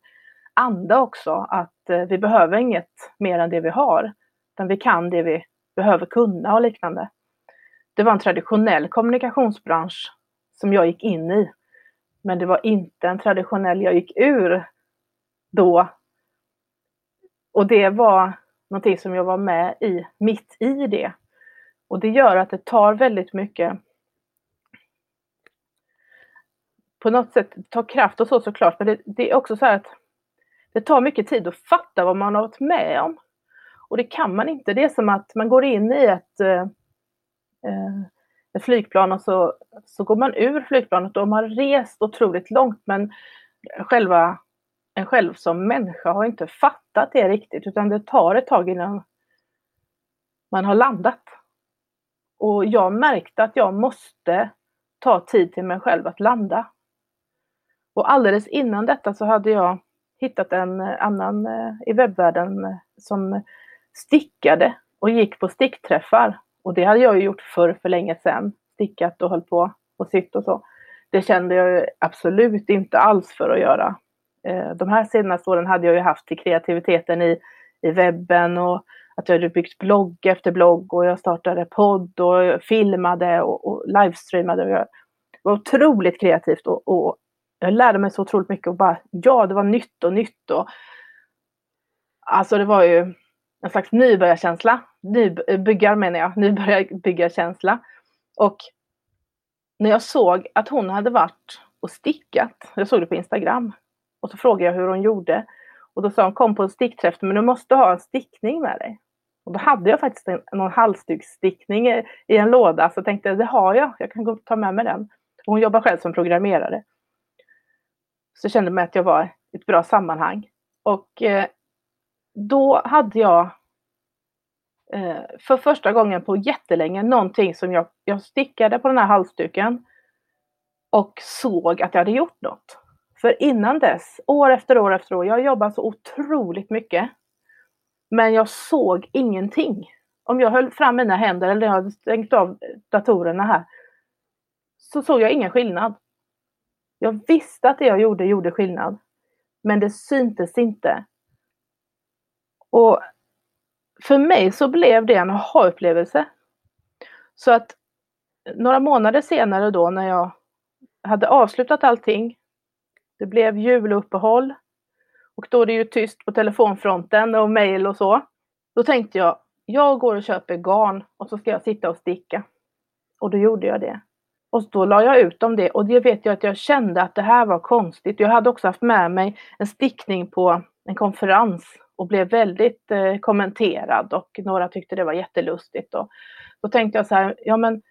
anda också att eh, vi behöver inget mer än det vi har, utan vi kan det vi behöver kunna och liknande. Det var en traditionell kommunikationsbransch som jag gick in i, men det var inte en traditionell jag gick ur då. Och det var någonting som jag var med i, mitt i det. Och det gör att det tar väldigt mycket på något sätt tar kraft och så såklart, men det, det, är också så här att det tar mycket tid att fatta vad man har varit med om. Och det kan man inte. Det är som att man går in i ett, eh, eh, ett flygplan och så, så går man ur flygplanet och man har rest otroligt långt men själva en själv som människa har inte fattat det riktigt utan det tar ett tag innan man har landat. Och jag märkte att jag måste ta tid till mig själv att landa. Och alldeles innan detta så hade jag hittat en annan eh, i webbvärlden eh, som stickade och gick på stickträffar. Och det hade jag ju gjort förr för länge sedan. Stickat och höll på och sytt och så. Det kände jag absolut inte alls för att göra. Eh, de här senaste åren hade jag ju haft till kreativiteten i, i webben och att jag hade byggt blogg efter blogg och jag startade podd och filmade och, och livestreamade. det var otroligt kreativt och, och, jag lärde mig så otroligt mycket och bara, ja, det var nytt och nytt och alltså det var ju en slags nybörjarkänsla, nybyggar eh, menar jag, nybörjarbyggarkänsla. Och när jag såg att hon hade varit och stickat, jag såg det på Instagram, och så frågade jag hur hon gjorde. Och då sa hon, kom på en stickträff, men du måste ha en stickning med dig. Och då hade jag faktiskt en, någon halsduksstickning i, i en låda, så jag tänkte, det har jag, jag kan gå ta med mig den. Och hon jobbar själv som programmerare. Så jag kände mig att jag var i ett bra sammanhang. Och eh, då hade jag Eh, för första gången på jättelänge någonting som jag, jag stickade på den här halsduken och såg att jag hade gjort något. För innan dess, år efter år efter år, jag jobbade så otroligt mycket. Men jag såg ingenting. Om jag höll fram mina händer eller jag hade stängt av datorerna här, så såg jag ingen skillnad. Jag visste att det jag gjorde gjorde skillnad. Men det syntes inte. Och för mig så blev det en aha-upplevelse. Så att eh, några månader senare då när jag hade avslutat allting det blev juluppehåll och då är det ju tyst på telefonfronten och mejl och så. Då tänkte jag, jag går och köper garn och så ska jag sitta och sticka. Och då gjorde jag det. Och då la jag ut om det och det vet jag att jag kände att det här var konstigt. Jag hade också haft med mig en stickning på en konferens och blev väldigt eh, kommenterad och några tyckte det var jättelustigt. Och då tänkte jag så här, ja men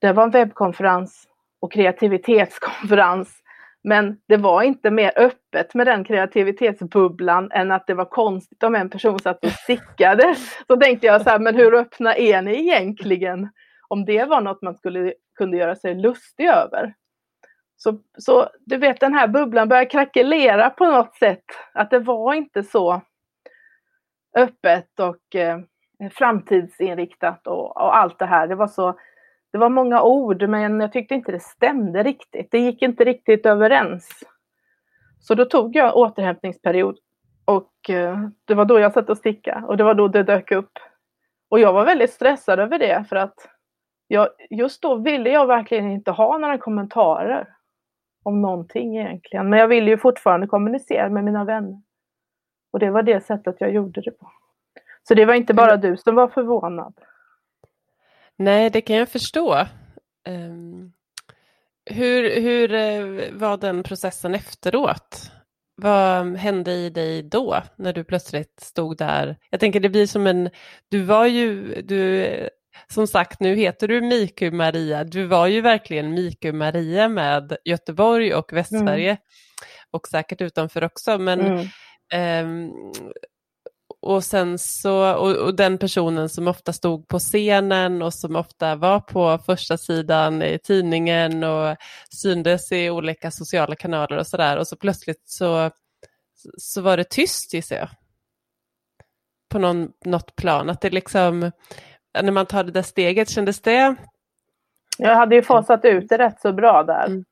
det var en webbkonferens och kreativitetskonferens men det var inte mer öppet med den kreativitetsbubblan än att det var konstigt om en person satt och stickade. Så tänkte jag så här, men hur öppna är ni egentligen? Om det var något man skulle kunde göra sig lustig över. Så, så du vet den här bubblan började krackelera på något sätt. Att det var inte så öppet och eh, framtidsinriktat och, och, allt det här. Det var så det var många ord men jag tyckte inte det stämde riktigt. Det gick inte riktigt överens. Så då tog jag återhämtningsperiod och eh, det var då jag satt och stickade och det var då det dök upp. Och jag var väldigt stressad över det för att jag, just då ville jag verkligen inte ha några kommentarer om någonting egentligen. Men jag ville ju fortfarande kommunicera med mina vänner. Och det var det sättet jag gjorde det på. Så det var inte bara du som var förvånad. Nej, det kan jag förstå. Um, hur, hur uh, var den processen efteråt? Vad hände i dig då när du plötsligt stod där? Jag tänker det blir som en, du var ju, du, som sagt nu heter du Miku Maria, du var ju verkligen Miku Maria med Göteborg och Västsverige mm. och säkert utanför också men mm. Um, och sen så, och, och, den personen som ofta stod på scenen och som ofta var på första sidan i tidningen och syndes i olika sociala kanaler och sådär och så plötsligt så, så var det tyst gissar jag. På någon, något plan, att det liksom, när man tar det där steget, kändes det? Jag hade ju fasat ut det rätt så bra där. Mm.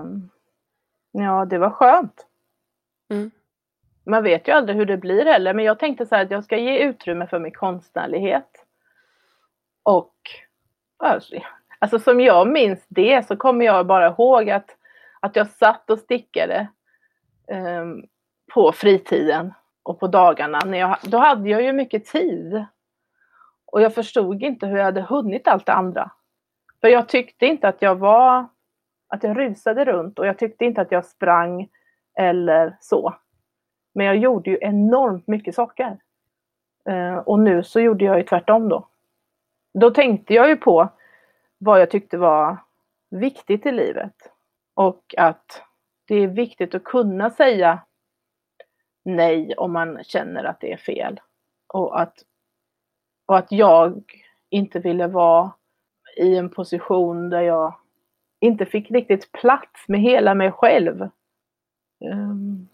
Um, ja, det var skönt. Mm man vet ju aldrig hur det blir heller, men jag tänkte så här att jag ska ge utrymme för min konstnärlighet. Och alltså, alltså, som jag minns det så kommer jag bara ihåg att, att jag satt och stickade um, på fritiden och på dagarna. När jag, då hade jag ju mycket tid. Och jag förstod inte hur jag hade hunnit allt det andra. För jag tyckte inte att jag var, att jag rusade runt och jag tyckte inte att jag sprang eller så. Men jag gjorde ju enormt mycket saker. Eh, och nu så gjorde jag ju tvärtom då. Då tänkte jag ju på vad jag tyckte var viktigt i livet. Och att det är viktigt att kunna säga nej om man känner att det är fel. Och att, och att jag inte ville vara i en position där jag inte fick riktigt plats med hela mig själv. Um,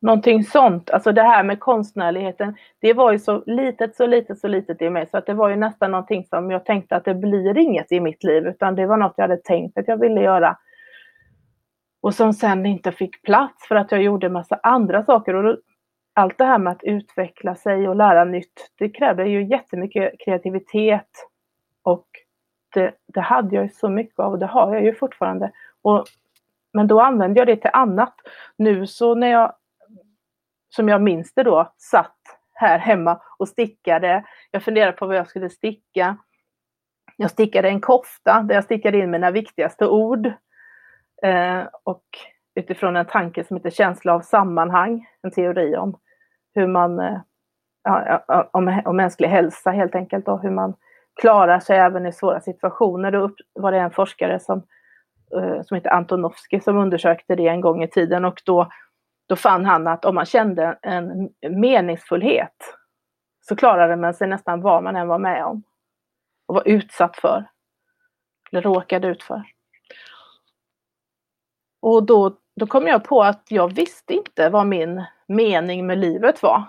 Någonting sånt, alltså det här med konstnärligheten, det var ju så litet, så litet, så litet i mig så att det var ju nästan någonting som jag tänkte att det blir inget i mitt liv utan det var något jag hade tänkt att jag ville göra. Och som sen inte fick plats för att jag gjorde massa andra saker. Och då, allt det här med att utveckla sig och lära nytt, det krävde ju jättemycket kreativitet. Och det, det hade jag ju så mycket av och det har jag ju fortfarande. Och, men då använde jag det till annat. Nu så när jag som jag minns det då, satt här hemma och stickade. Jag funderade på vad jag skulle sticka. Jag stickade en kofta där jag stickade in mina viktigaste ord. Eh, och utifrån en tanke som heter känsla av sammanhang, en teori om hur man, eh, om, om mänsklig hälsa helt enkelt, och hur man klarar sig även i svåra situationer. Då var det en forskare som, Eh, som heter Antonovsky som undersökte det en gång i tiden och då då fann han att om man kände en meningsfullhet så klarade man sig nästan vad man än var med om och var utsatt för. Eller råkade ut för. Och då, då kom jag på att jag visste inte vad min mening med livet var.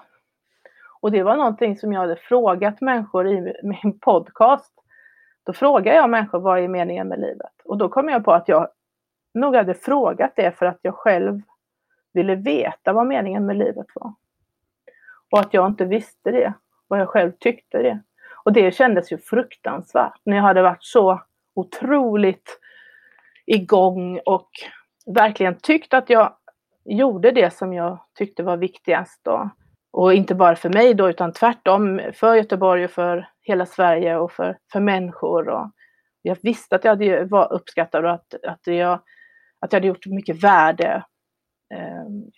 Och det var någonting som jag hade frågat människor i min podcast. Då frågar jag människor vad är meningen med livet? Och då kom jag på att jag nog hade frågat det för att jag själv ville veta vad meningen med livet var. Och att jag inte visste det, vad jag själv tyckte det. Och det kändes ju fruktansvärt när jag hade varit så otroligt igång och verkligen tyckt att jag gjorde det som jag tyckte var viktigast. då. och inte bara för mig då, utan tvärtom för Göteborg och för hela Sverige och för, för människor. Och jag visste att jag hade, var uppskattad och att, att, jag, att jag hade gjort mycket värde. Ehm,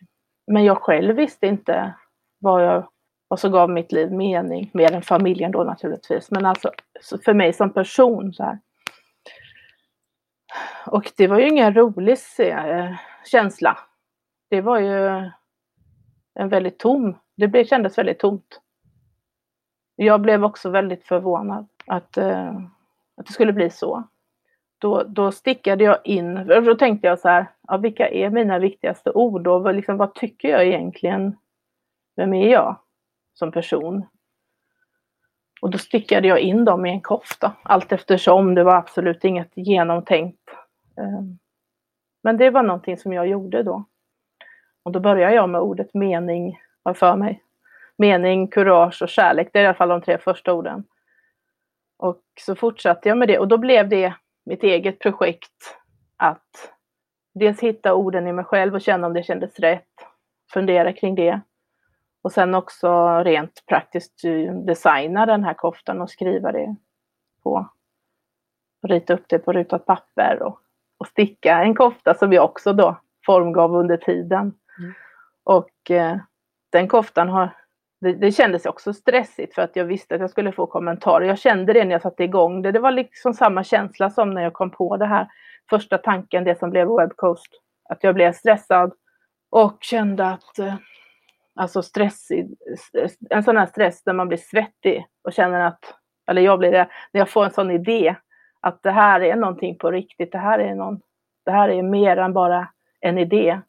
men jag själv visste inte vad, jag, vad som gav mitt liv mening, mer än familjen då naturligtvis. Men alltså för mig som person så här. Och det var ju ingen rolig eh, känsla. Det var ju en väldigt tom, det kändes väldigt tomt. Jag blev också väldigt förvånad att, eh, att det skulle bli så. Då, då stickade jag in, då tänkte jag så här, ja, vilka är mina viktigaste ord och liksom, vad tycker jag egentligen? Vem är jag som person? Och då stickade jag in dem i en kofta allt eftersom. Det var absolut inget genomtänkt. Eh, men det var någonting som jag gjorde då. Och då började jag med ordet mening, för mig mening, kurage och kärlek. Det är i alla fall de tre första orden. Och så fortsatte jag med det och då blev det mitt eget projekt att dels hitta orden i mig själv och känna om det kändes rätt, fundera kring det. Och sen också rent praktiskt designa den här koftan och skriva det på, rita upp det på rutat papper och, och sticka en kofta som jag också då formgav under tiden. Mm. Och eh, den koftan har det, det kändes också stressigt för att jag visste att jag skulle få kommentarer. Jag kände det när jag satte igång det. Det var liksom samma känsla som när jag kom på det här första tanken, det som blev Webcoast. Att jag blev stressad och kände att eh, alltså stressig, en sån här stress när man blir svettig och känner att, eller jag blir det, när jag får en sån idé att det här är någonting på riktigt, det här är någon, det här är mer än bara en idé.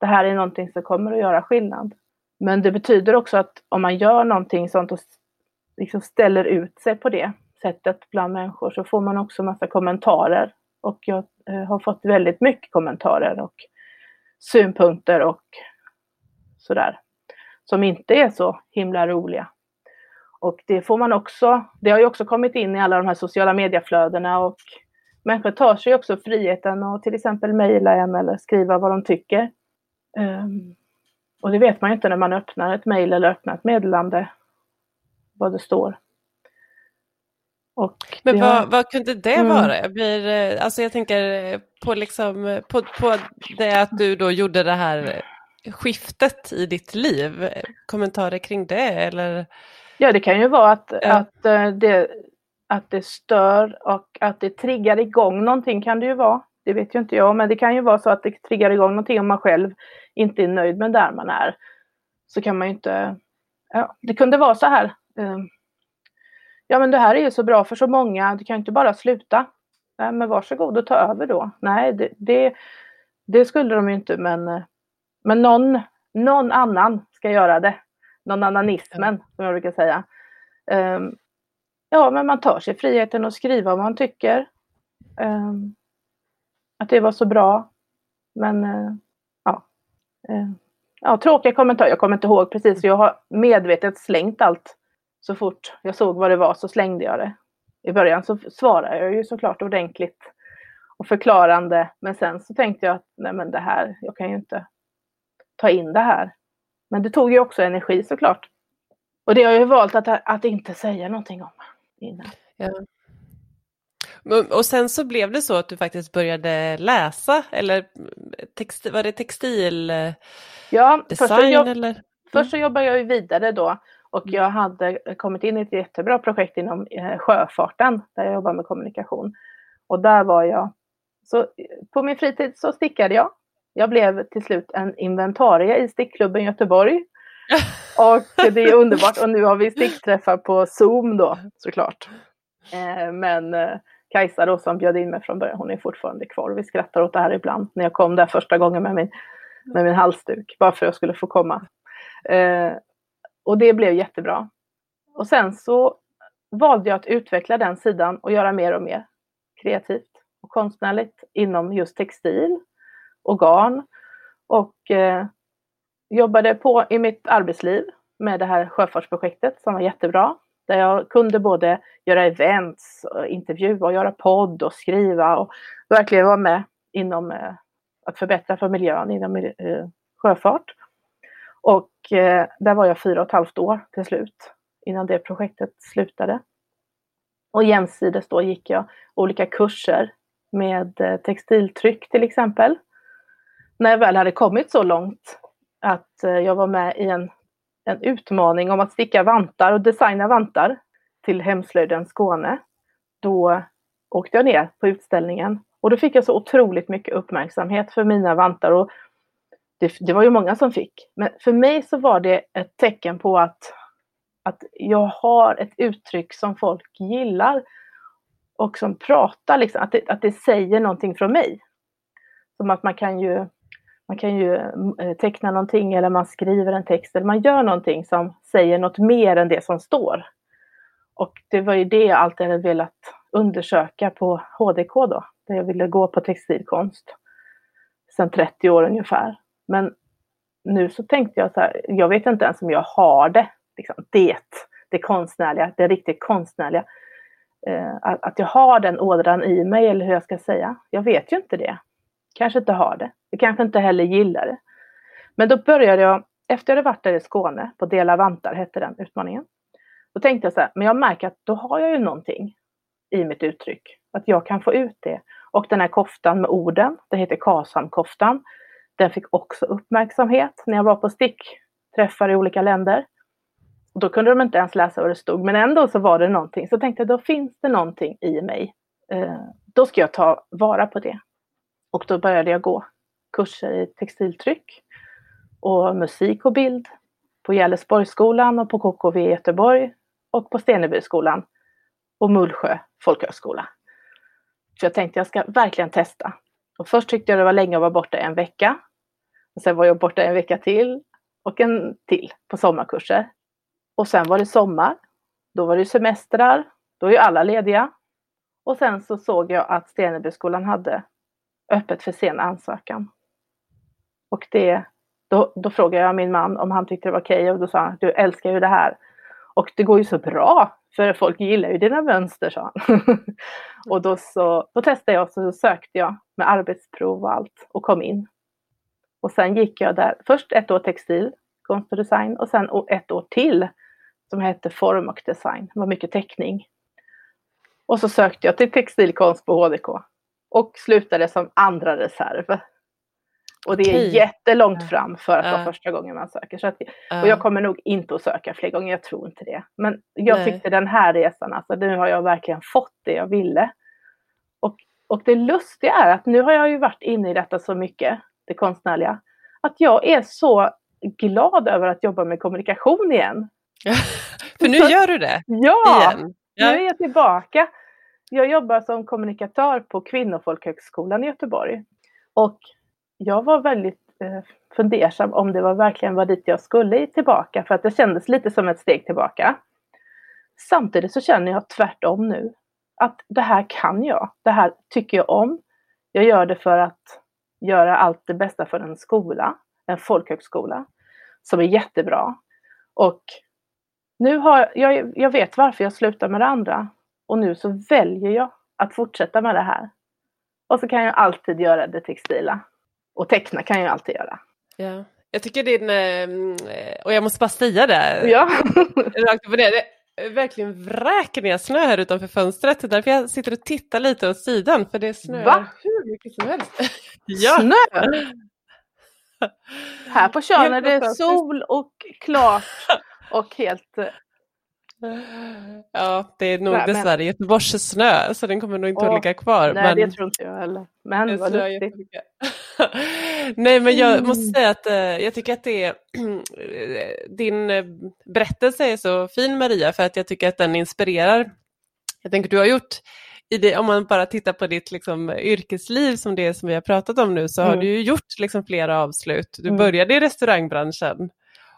Det här är någonting som kommer att göra skillnad. Men det betyder också att om man gör någonting sånt och liksom ställer ut sig på det sättet bland människor så får man också massa kommentarer. Och jag eh, har fått väldigt mycket kommentarer och synpunkter och sådär. Som inte är så himla roliga. Och det får man också, det har ju också kommit in i alla de här sociala medieflödena och människor tar sig också friheten att till exempel mejla en eller skriva vad de tycker. Um, och det vet man ju inte när man öppnar ett mejl eller öppnar ett meddelande, vad det står. Och Men vad, har... vad kunde det mm. vara? Jag, blir, eh, alltså jag tänker på, liksom, på, på det att du då gjorde det här skiftet i ditt liv. Kommentarer kring det eller? Ja, det kan ju vara att, ja. att, eh, det, att det stör och att det triggar igång någonting kan det ju vara. Det vet ju inte jag, men det kan ju vara så att det triggar igång någonting om man själv inte är nöjd med där man är. Så kan man ju inte... Ja, det kunde vara så här. Eh, ja, men det här är ju så bra för så många. Du kan inte bara sluta. Nej, men varsågod och ta över då. Nej, det, det, det skulle de ju inte, men, eh, men någon, någon annan ska göra det. Någon annanismen, som jag brukar säga. Um, ja, men man tar sig friheten att skriva vad man tycker. Um, att det var så bra. Men. Uh, Eh, ja, tråkiga kommentarer. Jag kommer inte ihåg precis. Jag har medvetet slängt allt. Så fort jag såg vad det var så slängde jag det. I början så svarade jag ju såklart ordentligt och förklarande. Men sen så tänkte jag att nej men det här, jag kan ju inte ta in det här. Men det tog ju också energi såklart. Och det har jag ju valt att, att inte säga någonting om innan. Ja. Och sen så blev det så att du faktiskt började läsa, eller text, var det textil ja, design? Först så, jobb, eller? Mm. först så jobbade jag ju vidare då och jag hade kommit in i ett jättebra projekt inom eh, sjöfarten där jag jobbar med kommunikation. Och där var jag, så på min fritid så stickade jag. Jag blev till slut en inventarie i stickklubben Göteborg. Och det är underbart och nu har vi stickträffar på Zoom då såklart. Eh, men eh, Kajsa då som bjöd in mig från början, hon är fortfarande kvar. Vi skrattar åt det här ibland när jag kom där första gången med min, med min halsduk, bara för att jag skulle få komma. Eh, och det blev jättebra. Och sen så valde jag att utveckla den sidan och göra mer och mer kreativt och konstnärligt inom just textil och garn. Och eh, jobbade på i mitt arbetsliv med det här sjöfartsprojektet som var jättebra. Där jag kunde både göra events, eh, intervjua, och göra podd och skriva och verkligen vara med inom eh, att förbättra för miljön inom eh, sjöfart. Och eh, där var jag fyra och ett halvt år till slut innan det projektet slutade. Och jämsides då gick jag olika kurser med eh, textiltryck till exempel. När jag väl hade kommit så långt att eh, jag var med i en, en utmaning om att sticka vantar och designa vantar till Hemslöjden Skåne, då åkte jag ner på utställningen och då fick jag så otroligt mycket uppmärksamhet för mina vantar och det, det, var ju många som fick. Men för mig så var det ett tecken på att, att jag har ett uttryck som folk gillar och som pratar, liksom, att, det, att det säger någonting från mig. Som att man kan ju man kan ju eh, teckna någonting eller man skriver en text eller man gör någonting som säger något mer än det som står. Och det var ju det jag alltid hade velat undersöka på HDK då, där jag ville gå på textilkonst. Sedan 30 år ungefär. Men nu så tänkte jag så här, jag vet inte ens om jag har det, liksom, det, det konstnärliga, det riktigt konstnärliga. Eh, att jag har den ådran i mig eller hur jag ska säga. Jag vet ju inte det. Kanske inte har det. Jag kanske inte heller gillar det. Men då började jag, efter jag hade varit där i Skåne, på Dela vantar hette den utmaningen. Då tänkte jag så här, men jag märker att då har jag ju någonting i mitt uttryck. Att jag kan få ut det. Och den här koftan med orden, den heter Kasam-koftan. Den fick också uppmärksamhet när jag var på stickträffar i olika länder. Och då kunde de inte ens läsa vad det stod, men ändå så var det någonting. Så tänkte jag, då finns det någonting i mig. Eh, då ska jag ta vara på det. Och då började jag gå kurser i textiltryck och musik och bild på Gällesborgsskolan och på KKV i Göteborg och på Stenebyskolan och Mullsjö folkhögskola. Så jag tänkte jag ska verkligen testa. Och först tyckte jag det var länge att vara borta en vecka. Och sen var jag borta en vecka till och en till på sommarkurser. Och sen var det sommar. Då var det semestrar. Då är ju alla lediga. Och sen så såg jag att Stenebyskolan hade öppet för sen ansökan. Och det, då, då frågade jag min man om han tyckte det var okej okay, och då sa han du älskar ju det här. Och det går ju så bra för folk gillar ju dina mönster, sa han. och då, så, då testade jag och så sökte jag med arbetsprov och allt och kom in. Och sen gick jag där, först ett år textil, konst och design och sen ett år till som hette form och design. Det var mycket teckning. Och så sökte jag till textilkonst på HDK och slutade som andra reserv. Och det är okay. jättelångt fram för att vara första gången man söker. Så att, och jag kommer nog inte att söka fler gånger, jag tror inte det. Men jag Nej. tyckte den här resan, alltså nu har jag verkligen fått det jag ville. Och, och det lustiga är att nu har jag ju varit inne i detta så mycket, det konstnärliga, att jag är så glad över att jobba med kommunikation igen. För nu så, gör du det? Ja, igen. nu är jag tillbaka. Jag jobbar som kommunikatör på Kvinnofolkhögskolan i Göteborg. Och jag var väldigt eh, fundersam om det var verkligen var dit jag skulle tillbaka för att det kändes lite som ett steg tillbaka. Samtidigt så känner jag tvärtom nu. Att det här kan jag. Det här tycker jag om. Jag gör det för att göra allt det bästa för en skola, en folkhögskola, som är jättebra. Och nu har jag, jag vet varför jag slutar med det andra. Och nu så väljer jag att fortsätta med det här. Och så kan jag alltid göra det textila. Och teckna kan jag alltid göra. Ja. Jag tycker din, eh, och jag måste bara säga det, ja. rakt på det, det verkligen vräker ner snö här utanför fönstret. Därför jag sitter och tittar lite åt sidan för det snöar Va? hur mycket som helst. ja. Snö? Här på Tjörn är det sol och klart och helt Ja, det är nog nej, dessvärre men... Göteborgs snö så den kommer nog inte Åh, att ligga kvar. Nej, men... det tror inte jag heller. Men vad lustigt. nej, men jag mm. måste säga att uh, jag tycker att det är din uh, berättelse är så fin Maria för att jag tycker att den inspirerar. Jag tänker du har gjort det, om man bara tittar på ditt liksom, yrkesliv som det som vi har pratat om nu så mm. har du ju gjort liksom, flera avslut. Du mm. började i restaurangbranschen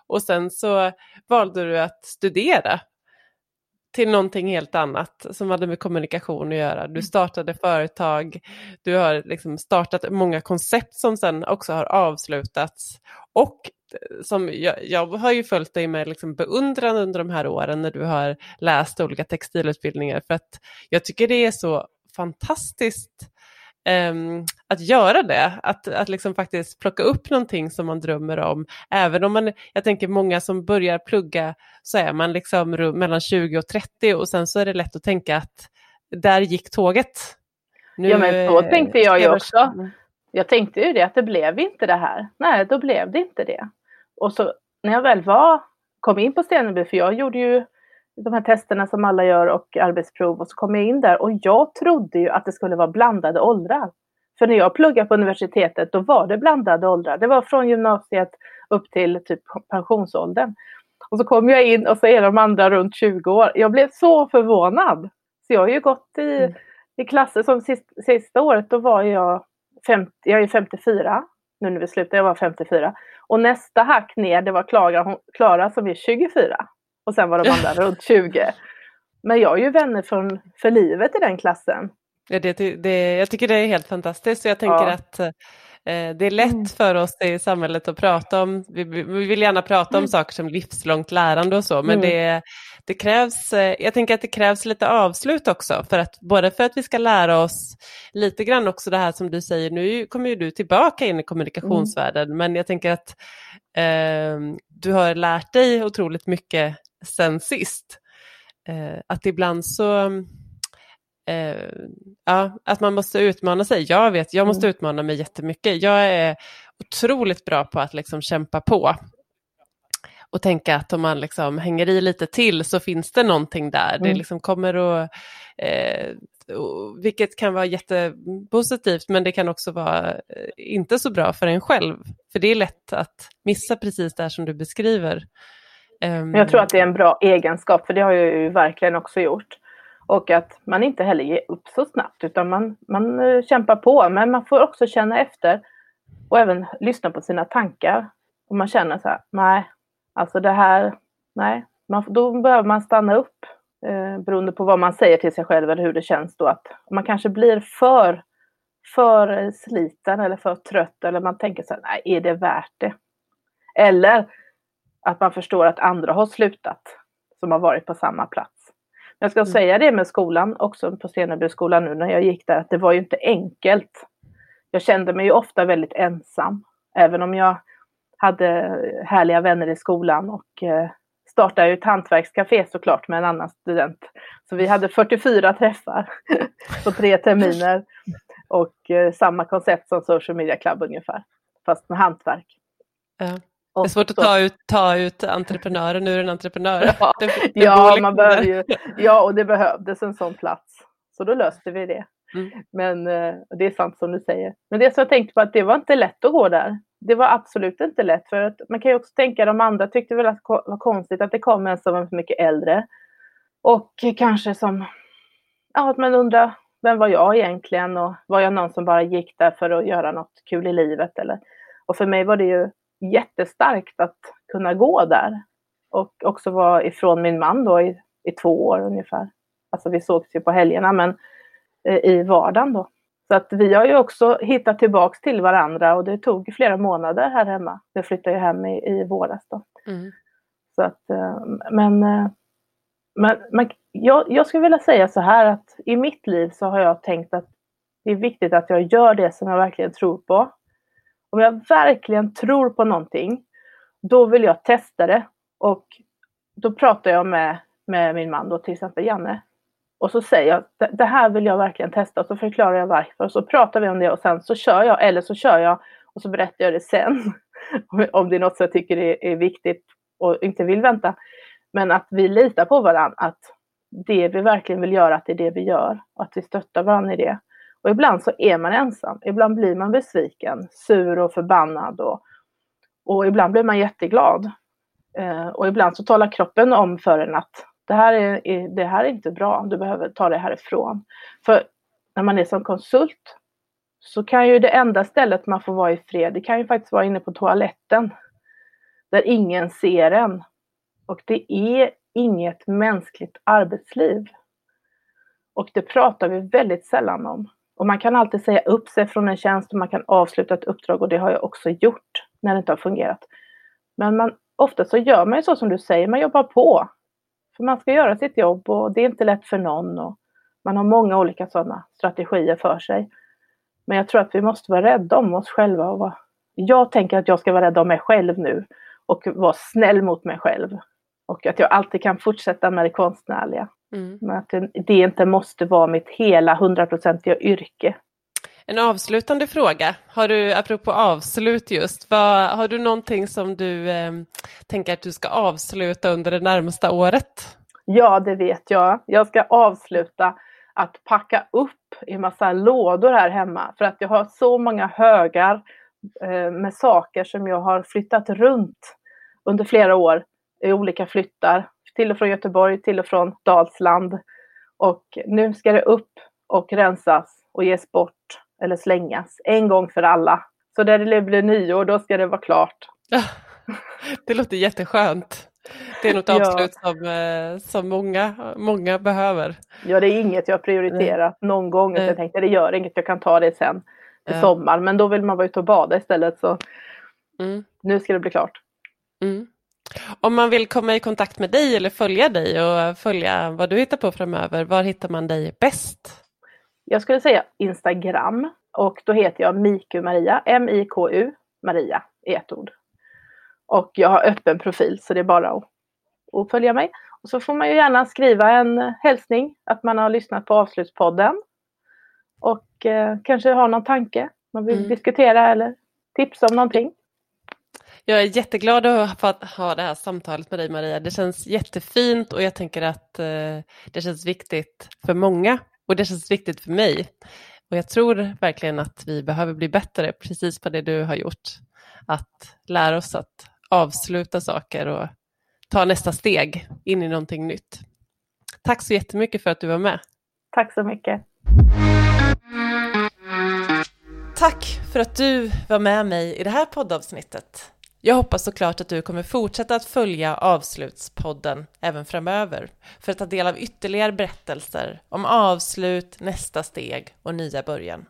och sen så valde du att studera till någonting helt annat som hade med kommunikation att göra. Du mm. startade företag, du har liksom startat många koncept som sen också har avslutats. Och eh, som jag, jag har ju följt dig med liksom beundran under de här åren när du har läst olika textilutbildningar för att jag tycker det är så fantastiskt um, att göra det, att, att liksom faktiskt plocka upp någonting som man drömmer om. Även om man, jag tänker många som börjar plugga så är man liksom mellan 20 och 30 och sen så är det lätt att tänka att där gick tåget. Nu, ja men så tänkte jag ju också. Jag tänkte ju det att det blev inte det här. Nej, då blev det inte det. Och så när jag väl var, kom in på Steneby, för jag gjorde ju de här testerna som alla gör och arbetsprov och så kom jag in där och jag trodde ju att det skulle vara blandade åldrar. För när jag pluggade på universitetet då var det blandade åldrar. Det var från gymnasiet upp till typ pensionsåldern. Och så kom jag in och så är de andra runt 20 år. Jag blev så förvånad. Så jag har ju gått i, mm. i klasser som sist, sista året, då var jag 50, jag är 54 nu när vi slutar, jag var 54. Och nästa hack ner, det var Klara, Klara som är 24. Och sen var de andra runt 20. Men jag är ju vänner från, för livet i den klassen. Ja, det, det, jag tycker det är helt fantastiskt och jag tänker ja. att eh, det är lätt mm. för oss i samhället att prata om, vi, vi vill gärna prata om mm. saker som livslångt lärande och så, men mm. det, det krävs, eh, jag tänker att det krävs lite avslut också, för att, både för att vi ska lära oss lite grann också det här som du säger, nu kommer ju du tillbaka in i kommunikationsvärlden, mm. men jag tänker att eh, du har lärt dig otroligt mycket sen sist. Eh, att ibland så, eh, ja, att man måste utmana sig. Jag vet, jag måste mm. utmana mig jättemycket. Jag är otroligt bra på att liksom kämpa på och tänka att om man liksom hänger i lite till så finns det någonting där. Mm. Det liksom kommer att, eh, vilket kan vara jättepositivt men det kan också vara eh, inte så bra för en själv. För det är lätt att missa precis det som du beskriver. Ehm. Men Jag tror att det är en bra egenskap för det har jag ju verkligen också gjort. Och att man inte heller ger upp så snabbt utan man, man eh, kämpar på men man får också känna efter och även lyssna på sina tankar. Och man känner så här, nej, Alltså det här, nej, man, då behöver man stanna upp eh, beroende på vad man säger till sig själv eller hur det känns då. Att man kanske blir för, för sliten eller för trött eller man tänker så här, nej, är det värt det? Eller att man förstår att andra har slutat som har varit på samma plats. Jag ska mm. säga det med skolan, också på Stenebyskolan nu när jag gick där, att det var ju inte enkelt. Jag kände mig ju ofta väldigt ensam, även om jag hade härliga vänner i skolan och eh, startade ett hantverkscafé såklart med en annan student. Så vi hade 44 träffar på tre terminer och eh, samma koncept som Social Media Club ungefär, fast med hantverk. Ja. Det är svårt att ta ut, ta ut entreprenören ur en entreprenör. Ja, det, det ja, man behöver ju, ja, och det behövdes en sån plats. Så då löste vi det. Mm. Men eh, det är sant som du säger. Men det som jag tänkte på att det var inte lätt att gå där det var absolut inte lätt för att man kan ju också tänka de andra tyckte väl att det var konstigt att det kom en som var mycket äldre. Och kanske som, ja att man undrar vem var jag egentligen och var jag någon som bara gick där för att göra något kul i livet eller? Och för mig var det ju jättestarkt att kunna gå där och också vara ifrån min man då i, i två år ungefär. Alltså vi sågs ju på helgerna men eh, i vardagen då. Så att vi har ju också hittat tillbaks till varandra och det tog flera månader här hemma. Jag flyttade ju hem i, i våras då. Mm. Så att, eh, men, eh, men, men jag, jag skulle vilja säga så här att i mitt liv så har jag tänkt att det är viktigt att jag gör det som jag verkligen tror på. Om jag verkligen tror på någonting, då vill jag testa det. Och då pratar jag med, med min man, då, till exempel Janne. Och så säger jag, det här vill jag verkligen testa och så förklarar jag varför. Och så pratar vi om det och sen så kör jag, eller så kör jag och så berättar jag det sen. om det är något som jag tycker är, är viktigt och inte vill vänta. Men att vi litar på varandra, att det vi verkligen vill göra, att det är det vi gör. Och att vi stöttar varandra i det. Och ibland så är man ensam. Ibland blir man besviken, sur och förbannad. Och, och ibland blir man jätteglad. Eh, och ibland så talar kroppen om för en att det här är, det här är inte bra, du behöver ta det härifrån. För när man är som konsult så kan ju det enda stället man får vara i fred, det kan ju faktiskt vara inne på toaletten. Där ingen ser en. Och det är inget mänskligt arbetsliv. Och det pratar vi väldigt sällan om. Och man kan alltid säga upp sig från en tjänst och man kan avsluta ett uppdrag och det har jag också gjort när det inte har fungerat. Men man, ofta så gör man ju så som du säger, man jobbar på. För man ska göra sitt jobb och det är inte lätt för någon. Och man har många olika sådana strategier för sig. Men jag tror att vi måste vara rädda om oss själva. Och vara... Jag tänker att jag ska vara rädd om mig själv nu och vara snäll mot mig själv. Och att jag alltid kan fortsätta med det konstnärliga. Mm. Men att det, inte måste vara mitt hela hundraprocentiga yrke. En avslutande fråga. Har du, apropå avslut just, vad, har du någonting som du eh, tänker att du ska avsluta under det närmsta året? Ja, det vet jag. Jag ska avsluta att packa upp i massa lådor här hemma för att jag har så många högar eh, med saker som jag har flyttat runt under flera år olika flyttar till och från Göteborg, till och från Dalsland. Och nu ska det upp och rensas och ges bort eller slängas en gång för alla. Så när det blir nyår, då ska det vara klart. Det låter jätteskönt. Det är något avslut ja. som, eh, som många, många behöver. Ja, det är inget jag prioriterat mm. någon gång. Så jag tänkte det gör inget, jag kan ta det sen till ja. sommar. Men då vill man vara ute och bada istället. Så mm. nu ska det bli klart. Om man vill komma i kontakt med dig eller följa dig och följa vad du hittar på framöver, var hittar man dig bäst? Jag skulle säga Instagram och då heter jag Miku Maria, M-I-K-U Maria i ett ord. Och jag har öppen profil så det är bara att, att följa mig. Och så får man ju gärna skriva en hälsning att man har lyssnat på avslutspodden. Och eh, kanske har någon tanke man vill mm. diskutera eller tipsa om någonting. Jag är jätteglad att ha ha det här samtalet med dig Maria. Det känns jättefint och jag tänker att eh, det känns viktigt för många och det känns viktigt för mig. Och jag tror verkligen att vi behöver bli bättre precis på det du har gjort. Att lära oss att avsluta saker och ta nästa steg in i någonting nytt. Tack så jättemycket för att du var med. Tack så mycket. Tack för att du var med mig i det här poddavsnittet. Jag hoppas såklart att du kommer fortsätta att följa Avslutspodden även framöver för att ta del av ytterligare berättelser om avslut, nästa steg och nya början.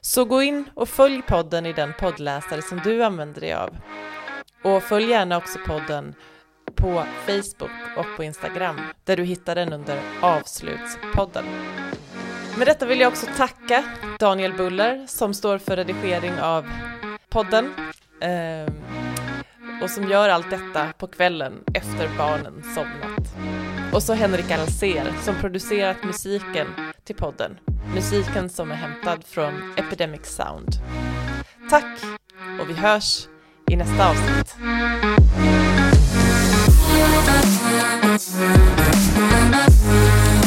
Så gå in och följ podden i den poddläsare som du använder dig av. Och följ gärna också podden på Facebook och på Instagram där du hittar den under Avslutspodden. Med detta vill jag också tacka Daniel Buller som står för redigering av podden eh, och som gör allt detta på kvällen efter barnen somnat. Och så Henrik Alser som producerat musiken till podden. Musiken som är hämtad från Epidemic Sound. Tack och vi hörs i nästa avsnitt. Thank